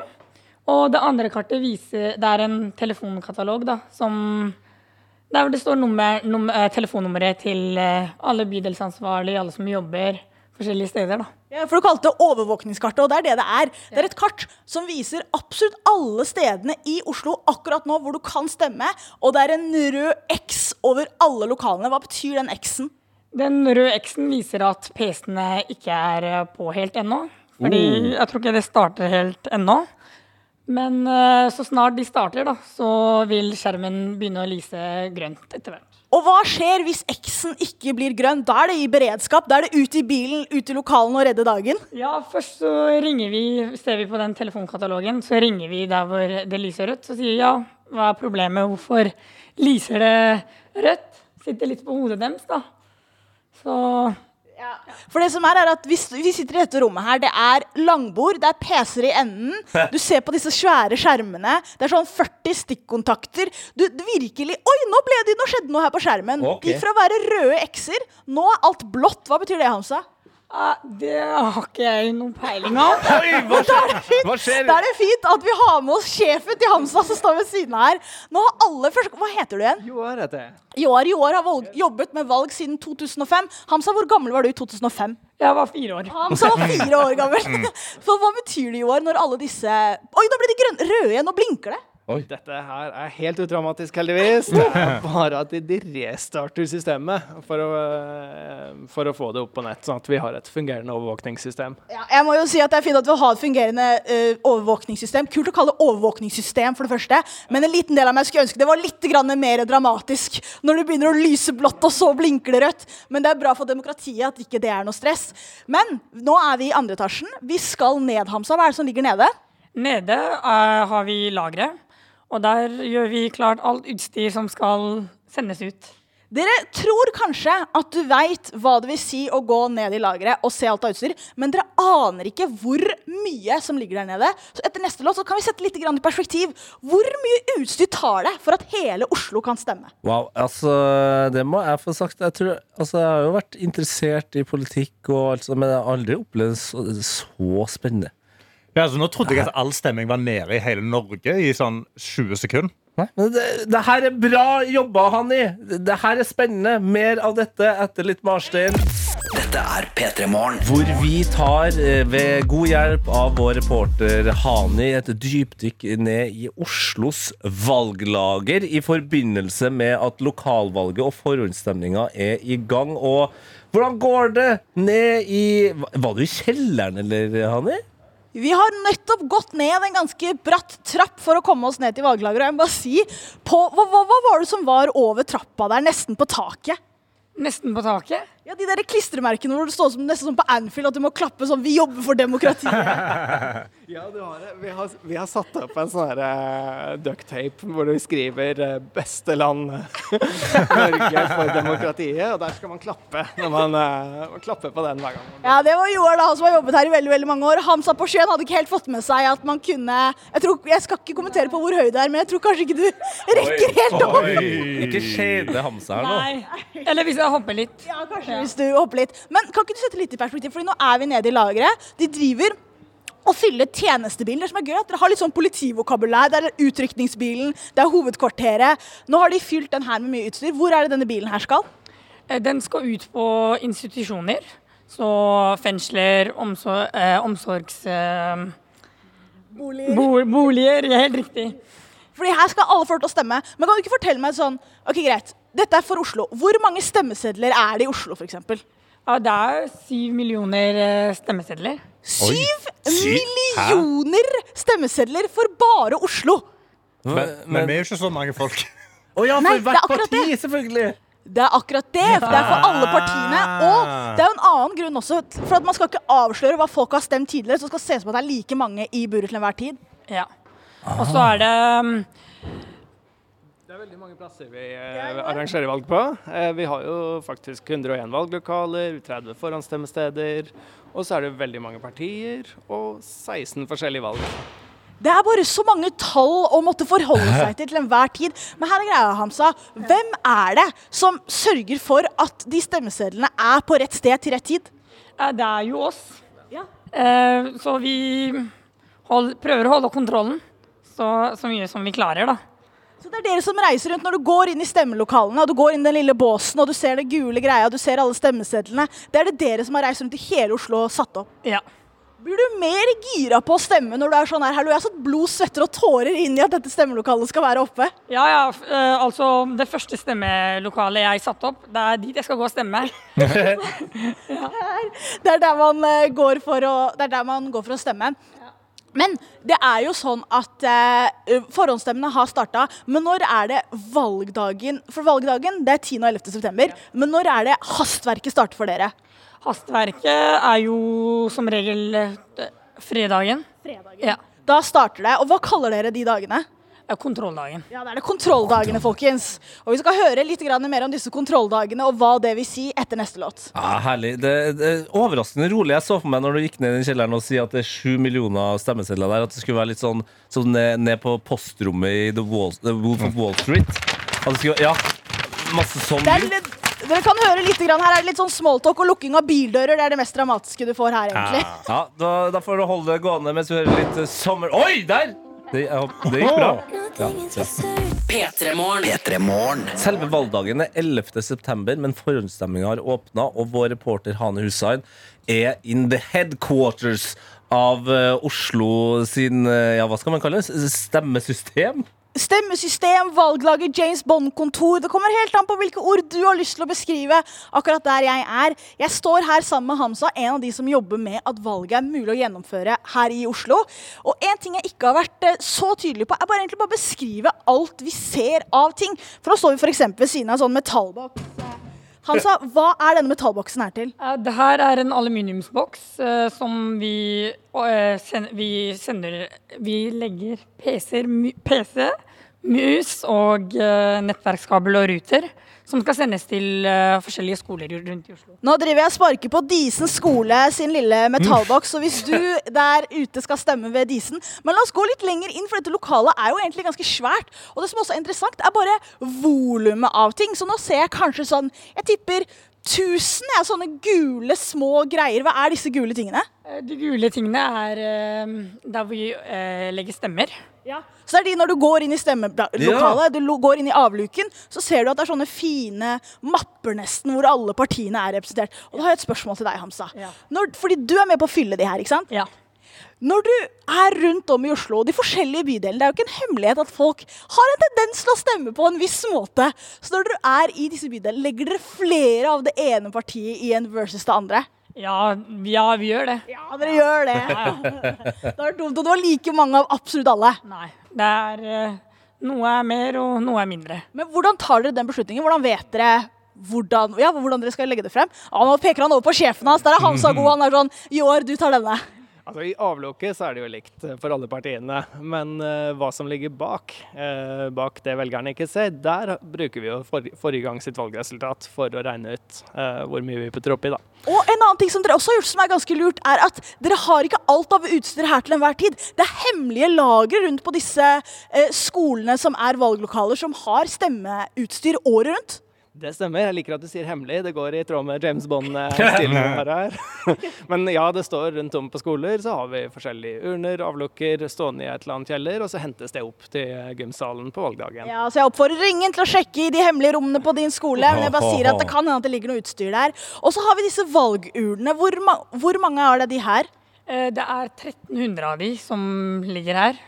Og det andre kartet viser Det er en telefonkatalog da, som Der hvor det står nummer, nummer, eh, telefonnummeret til eh, alle bydelsansvarlige, alle som jobber forskjellige steder. da. Ja, for Du kalte det overvåkningskartet, og det er det det er. Det er et kart som viser absolutt alle stedene i Oslo akkurat nå hvor du kan stemme, og det er en rød X over alle lokalene. Hva betyr den X-en? Den røde X-en viser at PC-ene ikke er eh, på helt ennå. Fordi Oh. jeg tror ikke det starter helt ennå. Men eh, så snart de starter, da, så vil skjermen begynne å lyse grønt etter hvert. Og hva skjer hvis X-en ikke blir grønn? Da er det i beredskap. Da er det ut i bilen, ut i lokalene og redde dagen. Ja, først så ringer vi, ser vi på den telefonkatalogen, så ringer vi der hvor det lyser rødt. Så sier vi ja, hva er problemet, hvorfor lyser det rødt? Sitter litt på hodet deres, da. Så For det som er, er at vi, vi sitter i dette rommet her. Det er langbord, det er PC-er i enden. Du ser på disse svære skjermene. Det er sånn 40 stikkontakter. Du, du virkelig Oi, nå, ble det, nå skjedde noe her på skjermen. Okay. Gikk fra å være røde X-er, nå er alt blått. Hva betyr det, Hamsa? Det har ikke jeg noen peiling av. Oi, hva er fint- Hva skjer? Da er det fint at vi har med oss sjefen til Hamsa som står ved siden av her. Nå har alle først, Hva heter du igjen? Joar heter jeg. Joar Joar har valg, jobbet med valg siden 2005. Hamsa, hvor gammel var du i 2005? Jeg var fire år. Hamsa var fire år gammel. Så For hva betyr det, Joar, når alle disse Oi, nå ble de grønne, røde igjen, nå blinker det. Dette her er helt udramatisk, heldigvis. Det er bare at de restarter systemet for å, eh, for å få det opp på nett, sånn at vi har et fungerende overvåkningssystem. Ja, jeg må jo si at Det er fint at vi har et fungerende uh, overvåkningssystem. Kult å kalle det overvåkningssystem, for det første. Men en liten del av meg skulle ønske det var litt grann mer dramatisk. Når det begynner å lyse blått, og så blinker det rødt. Men det er bra for demokratiet at ikke det er noe stress. Men nå er vi i andre etasjen. Vi skal ned, Hamsa. Hva er det som ligger nede? Nede uh, har vi lageret, og der gjør vi klart alt utstyr som skal sendes ut. Dere tror kanskje at du veit hva det vil si å gå ned i lageret og se alt av utstyr, men dere aner ikke hvor mye som ligger der nede. Så etter neste låt så kan vi sette litt i perspektiv. Hvor mye utstyr tar det for at hele Oslo kan stemme? Wow, altså, det må jeg få sagt. Jeg, tror, altså, jeg har jo vært interessert i politikk, og alt sånt, men jeg har aldri opplevd så, så spennende. Ja, altså, nå trodde jeg at all stemming var nede i hele Norge i sånn 20 sekunder. Det, det her er bra jobba, Hanni. Det her er spennende. Mer av dette etter litt Marstein. Dette er P3 Morgen. Hvor vi tar, eh, ved god hjelp av vår reporter Hani, et dypdykk ned i Oslos valglager i forbindelse med at lokalvalget og forhåndsstemninga er i gang. Og hvordan går det ned i Var du i kjelleren, eller, Hani? Vi har nettopp gått ned en ganske bratt trapp for å komme oss ned til valglageret. Jeg må bare si, på, hva, hva var det som var over trappa der, nesten på taket? Nesten på taket? Ja, De der klistremerkene hvor det står som, nesten som på Anfield at du må klappe sånn 'Vi jobber for demokratiet'. Ja, du har det. Vi har, vi har satt opp en sånn her uh, ducktape hvor vi skriver uh, 'Beste land Norge for demokratiet', og der skal man klappe når man, uh, man klapper på den hver gang. Ja, Det var Joar da, han som har jobbet her i veldig veldig mange år. Han sa på Skien hadde ikke helt fått med seg at man kunne Jeg, tror, jeg skal ikke kommentere på hvor høy det er, men jeg tror kanskje ikke du rekker helt opp. Ikke kjede Hamsa her nå. Nei. Eller hvis jeg hopper litt. Ja, kanskje hvis du hopper litt. Men kan ikke du sette litt i perspektiv, Fordi nå er vi nede i lageret. De driver og fyller tjenestebilen. Det som er gøy, at dere har litt sånn politivokabulær. Det er utrykningsbilen, det er hovedkvarteret. Nå har de fylt den her med mye utstyr. Hvor er det denne bilen her skal? Eh, Den skal ut på institusjoner. Så fengsler, omsor eh, omsorgs... Eh, Boliger. bo boliger. Helt riktig. Fordi her skal alle få lov til å stemme. Men kan du ikke fortelle meg sånn Ok, greit. Dette er for Oslo. Hvor mange stemmesedler er det i Oslo, f.eks.? Ja, det er syv millioner eh, stemmesedler. Syv millioner stemmesedler for bare Oslo! Men, men vi er jo ikke så mange folk. Å ja, for er hvert parti, det. selvfølgelig. Det er akkurat det. for Det er for alle partiene. Og det er jo en annen grunn også. For at man skal ikke avsløre hva folk har stemt tidligere, så det skal se ut som at det er like mange i buret til enhver tid. Ja. Og så er det mm, Det er veldig mange plasser vi eh, arrangerer valg på. Eh, vi har jo faktisk 101 valglokaler, 30 forhåndsstemmesteder, og så er det veldig mange partier og 16 forskjellige valg. Det er bare så mange tall å måtte forholde seg til til enhver tid. Men her er greia, Hamsa. Hvem er det som sørger for at de stemmesedlene er på rett sted til rett tid? Det er jo oss. Eh, så vi hold, prøver å holde kontrollen så, så mye som vi klarer, da. Så det er dere som reiser rundt når du går inn i stemmelokalene, og du går inn i den lille båsen, og du ser det gule greia, og du ser alle stemmesedlene. Det er det dere som har reist rundt i hele Oslo og satt opp. Ja. Blir du mer gira på å stemme når du er sånn her, hallo, jeg har satt blod, svetter og tårer inn i at dette stemmelokalet skal være oppe? Ja, ja. eh, altså, det første stemmelokalet jeg satte opp, det er dit jeg skal gå og stemme. Det er der man eh, går for å, det er der man går for å stemme. Men det er jo sånn at eh, forhåndsstemmene har starta. Men når er det valgdagen? For valgdagen det er 10. og 11. september. Men når er det hastverket starter for dere? Hastverket er jo som regel fredagen. fredagen. Ja. Da starter det. Og hva kaller dere de dagene? Kontrolldagen. Ja, det er det kontrolldagene, folkens. Og vi skal høre litt mer om disse kontrolldagene og hva det vil si etter neste låt. Ja, herlig. Det, det er overraskende rolig. Jeg så for meg når du gikk ned i den kjelleren og sier at det er sju millioner stemmesedler der, at det skulle være litt sånn, sånn ned, ned på postrommet i The, Wall, The Wolf of Wall Street. At det skulle, ja, masse sånn Det er lyd. litt, dere kan høre litt grann, Her er det litt sånn smalltalk og lukking av bildører. Det er det mest dramatiske du får her, egentlig. Ja, da, da får du holde det gående mens vi hører litt eh, sommer... Oi, der! Det, jeg håper- det gikk bra. Ja, ja. P3 Morgen. Selve valgdagen er 11. september, men forhåndsstemminga har åpna, og vår reporter Hane Hussein er in the headquarters av eh, Oslo sin eh, ja, hva skal man kalle det? Stemmesystem? Stemmesystem, valglager, James Bond-kontor. Det kommer helt an på hvilke ord du har lyst til å beskrive akkurat der jeg er. Jeg står her sammen med Hamza, en av de som jobber med at valget er mulig å gjennomføre her i Oslo. Og en ting jeg ikke har vært eh, så tydelig på, er bare egentlig bare beskrive alt vi ser av ting. For nå står vi f.eks. ved siden av en sånn metallboks. Hansa, hva er denne metallboksen her til? Eh, Det her er en aluminiumsboks uh, som vi, uh, sen, vi sender Vi legger PC-er, PC, mus og eh, nettverkskabel og ruter som skal sendes til uh, forskjellige skoler rundt i Oslo. Nå driver jeg og sparker på Disen skole sin lille metallboks, så hvis du der ute skal stemme ved Disen Men la oss gå litt lenger inn, for dette lokalet er jo egentlig ganske svært. Og det som også er interessant, er bare volumet av ting. Så nå ser jeg kanskje sånn Jeg tipper 1000 er sånne gule, små greier. Hva er disse gule tingene? Eh, De gule tingene er uh, der vi uh, legger stemmer. Ja. Så det er de når du går inn i stemmelokalet, du går inn i avluken, så ser du at det er sånne fine mapper nesten hvor alle partiene er representert. Og da har jeg et spørsmål til deg, Hamsa. Når, fordi du er med på å fylle de her, ikke sant? Ja. Når du er rundt om i Oslo og de forskjellige bydelene, det er jo ikke en hemmelighet at folk har en tendens til å stemme på en viss måte. Så når dere er i disse bydelene, legger dere flere av det ene partiet i en versus det andre? Ja, ja, vi gjør det. Ja, dere gjør det. Det var dumt, og det var like mange av absolutt alle. Nei. Det er eh, Noe er mer, og noe er mindre. Men hvordan tar dere den beslutningen? Hvordan vet dere hvordan, ja, hvordan dere skal legge det frem? Ja, nå peker han over på sjefen hans. Der er Hamsa god. Han er sånn Joar, du tar denne. Altså, I avlukket så er det jo likt eh, for alle partiene, men uh, hva som ligger bak, uh, bak det velgerne ikke ser, der bruker vi jo for, forrige gang sitt valgresultat for å regne ut uh, hvor mye vi putter oppi. da. Og en annen ting som dere også har gjort som er ganske lurt, er at dere har ikke alt av utstyr her til enhver tid. Det er hemmelige lagre rundt på disse skolene som er valglokaler, som har stemmeutstyr året rundt. Det stemmer. Jeg liker at du sier hemmelig. Det går i tråd med James Bond-stilen vi har her. Men ja, det står rundt om på skoler, så har vi forskjellige urner, avlukker stående i et eller annet kjeller, og så hentes det opp til gymsalen på valgdagen. Ja, så Jeg oppfordrer ingen til å sjekke i de hemmelige rommene på din skole. men jeg bare sier at Det kan hende at det ligger noe utstyr der. Og så har vi disse valgurnene. Hvor, ma hvor mange er det de her? Eh, Det er 1300 av de som ligger her.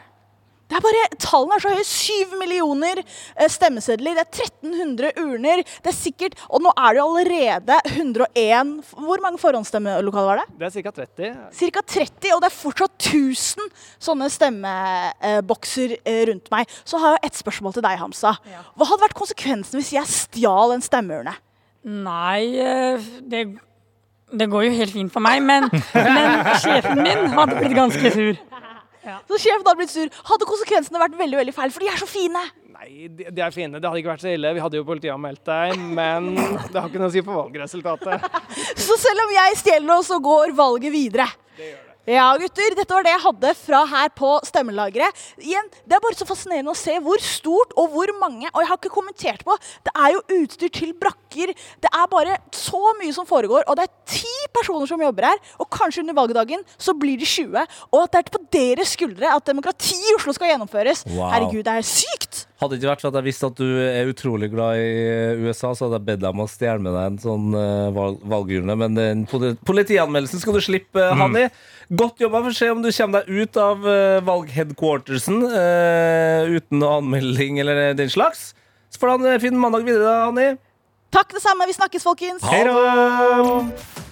Det er bare, Tallene er så høye. Syv millioner eh, stemmesedler. Det er 1300 urner. Det er sikkert, Og nå er det jo allerede 101 Hvor mange forhåndsstemmelokaler var det? Det er ca. 30. Ca. 30, og det er fortsatt 1000 sånne stemmebokser eh, rundt meg. Så har jeg et spørsmål til deg, Hamsa. Hva hadde vært konsekvensen hvis jeg stjal en stemmeurne? Nei, eh, det, det går jo helt fint for meg, men, men sjefen min hadde blitt ganske sur. Så sjefen hadde blitt sur. Hadde konsekvensene vært veldig veldig feil, for de er så fine. Nei, de, de er fine. Det hadde ikke vært så ille. Vi hadde jo politianmeldt deg, men det har ikke noe å si for valgresultatet. Så selv om jeg stjeler nå, så går valget videre. Ja, gutter. Dette var det jeg hadde fra her på stemmelageret. Igjen, Det er bare så fascinerende å se hvor stort og hvor mange Og jeg har ikke kommentert på. Det er jo utstyr til brakker. Det er bare så mye som foregår. Og det er ti personer som jobber her. Og kanskje under valgdagen så blir de 20. Og at det er på deres skuldre at demokrati i Oslo skal gjennomføres. Wow. Herregud, det er sykt! Hadde det ikke vært for at jeg visste at du er utrolig glad i eh, USA, så hadde jeg bedt deg om å stjele med deg en sånn uh, valg valgurne. Men den politianmeldelsen skal du slippe, Mm. Hanni. Godt jobba. Få se om du kommer deg ut av uh, valgheadquartersen uh, uten anmelding eller den slags. Så får du ha en fin mandag videre, da, Hanni. Takk det samme. Vi snakkes, folkens. Hei da!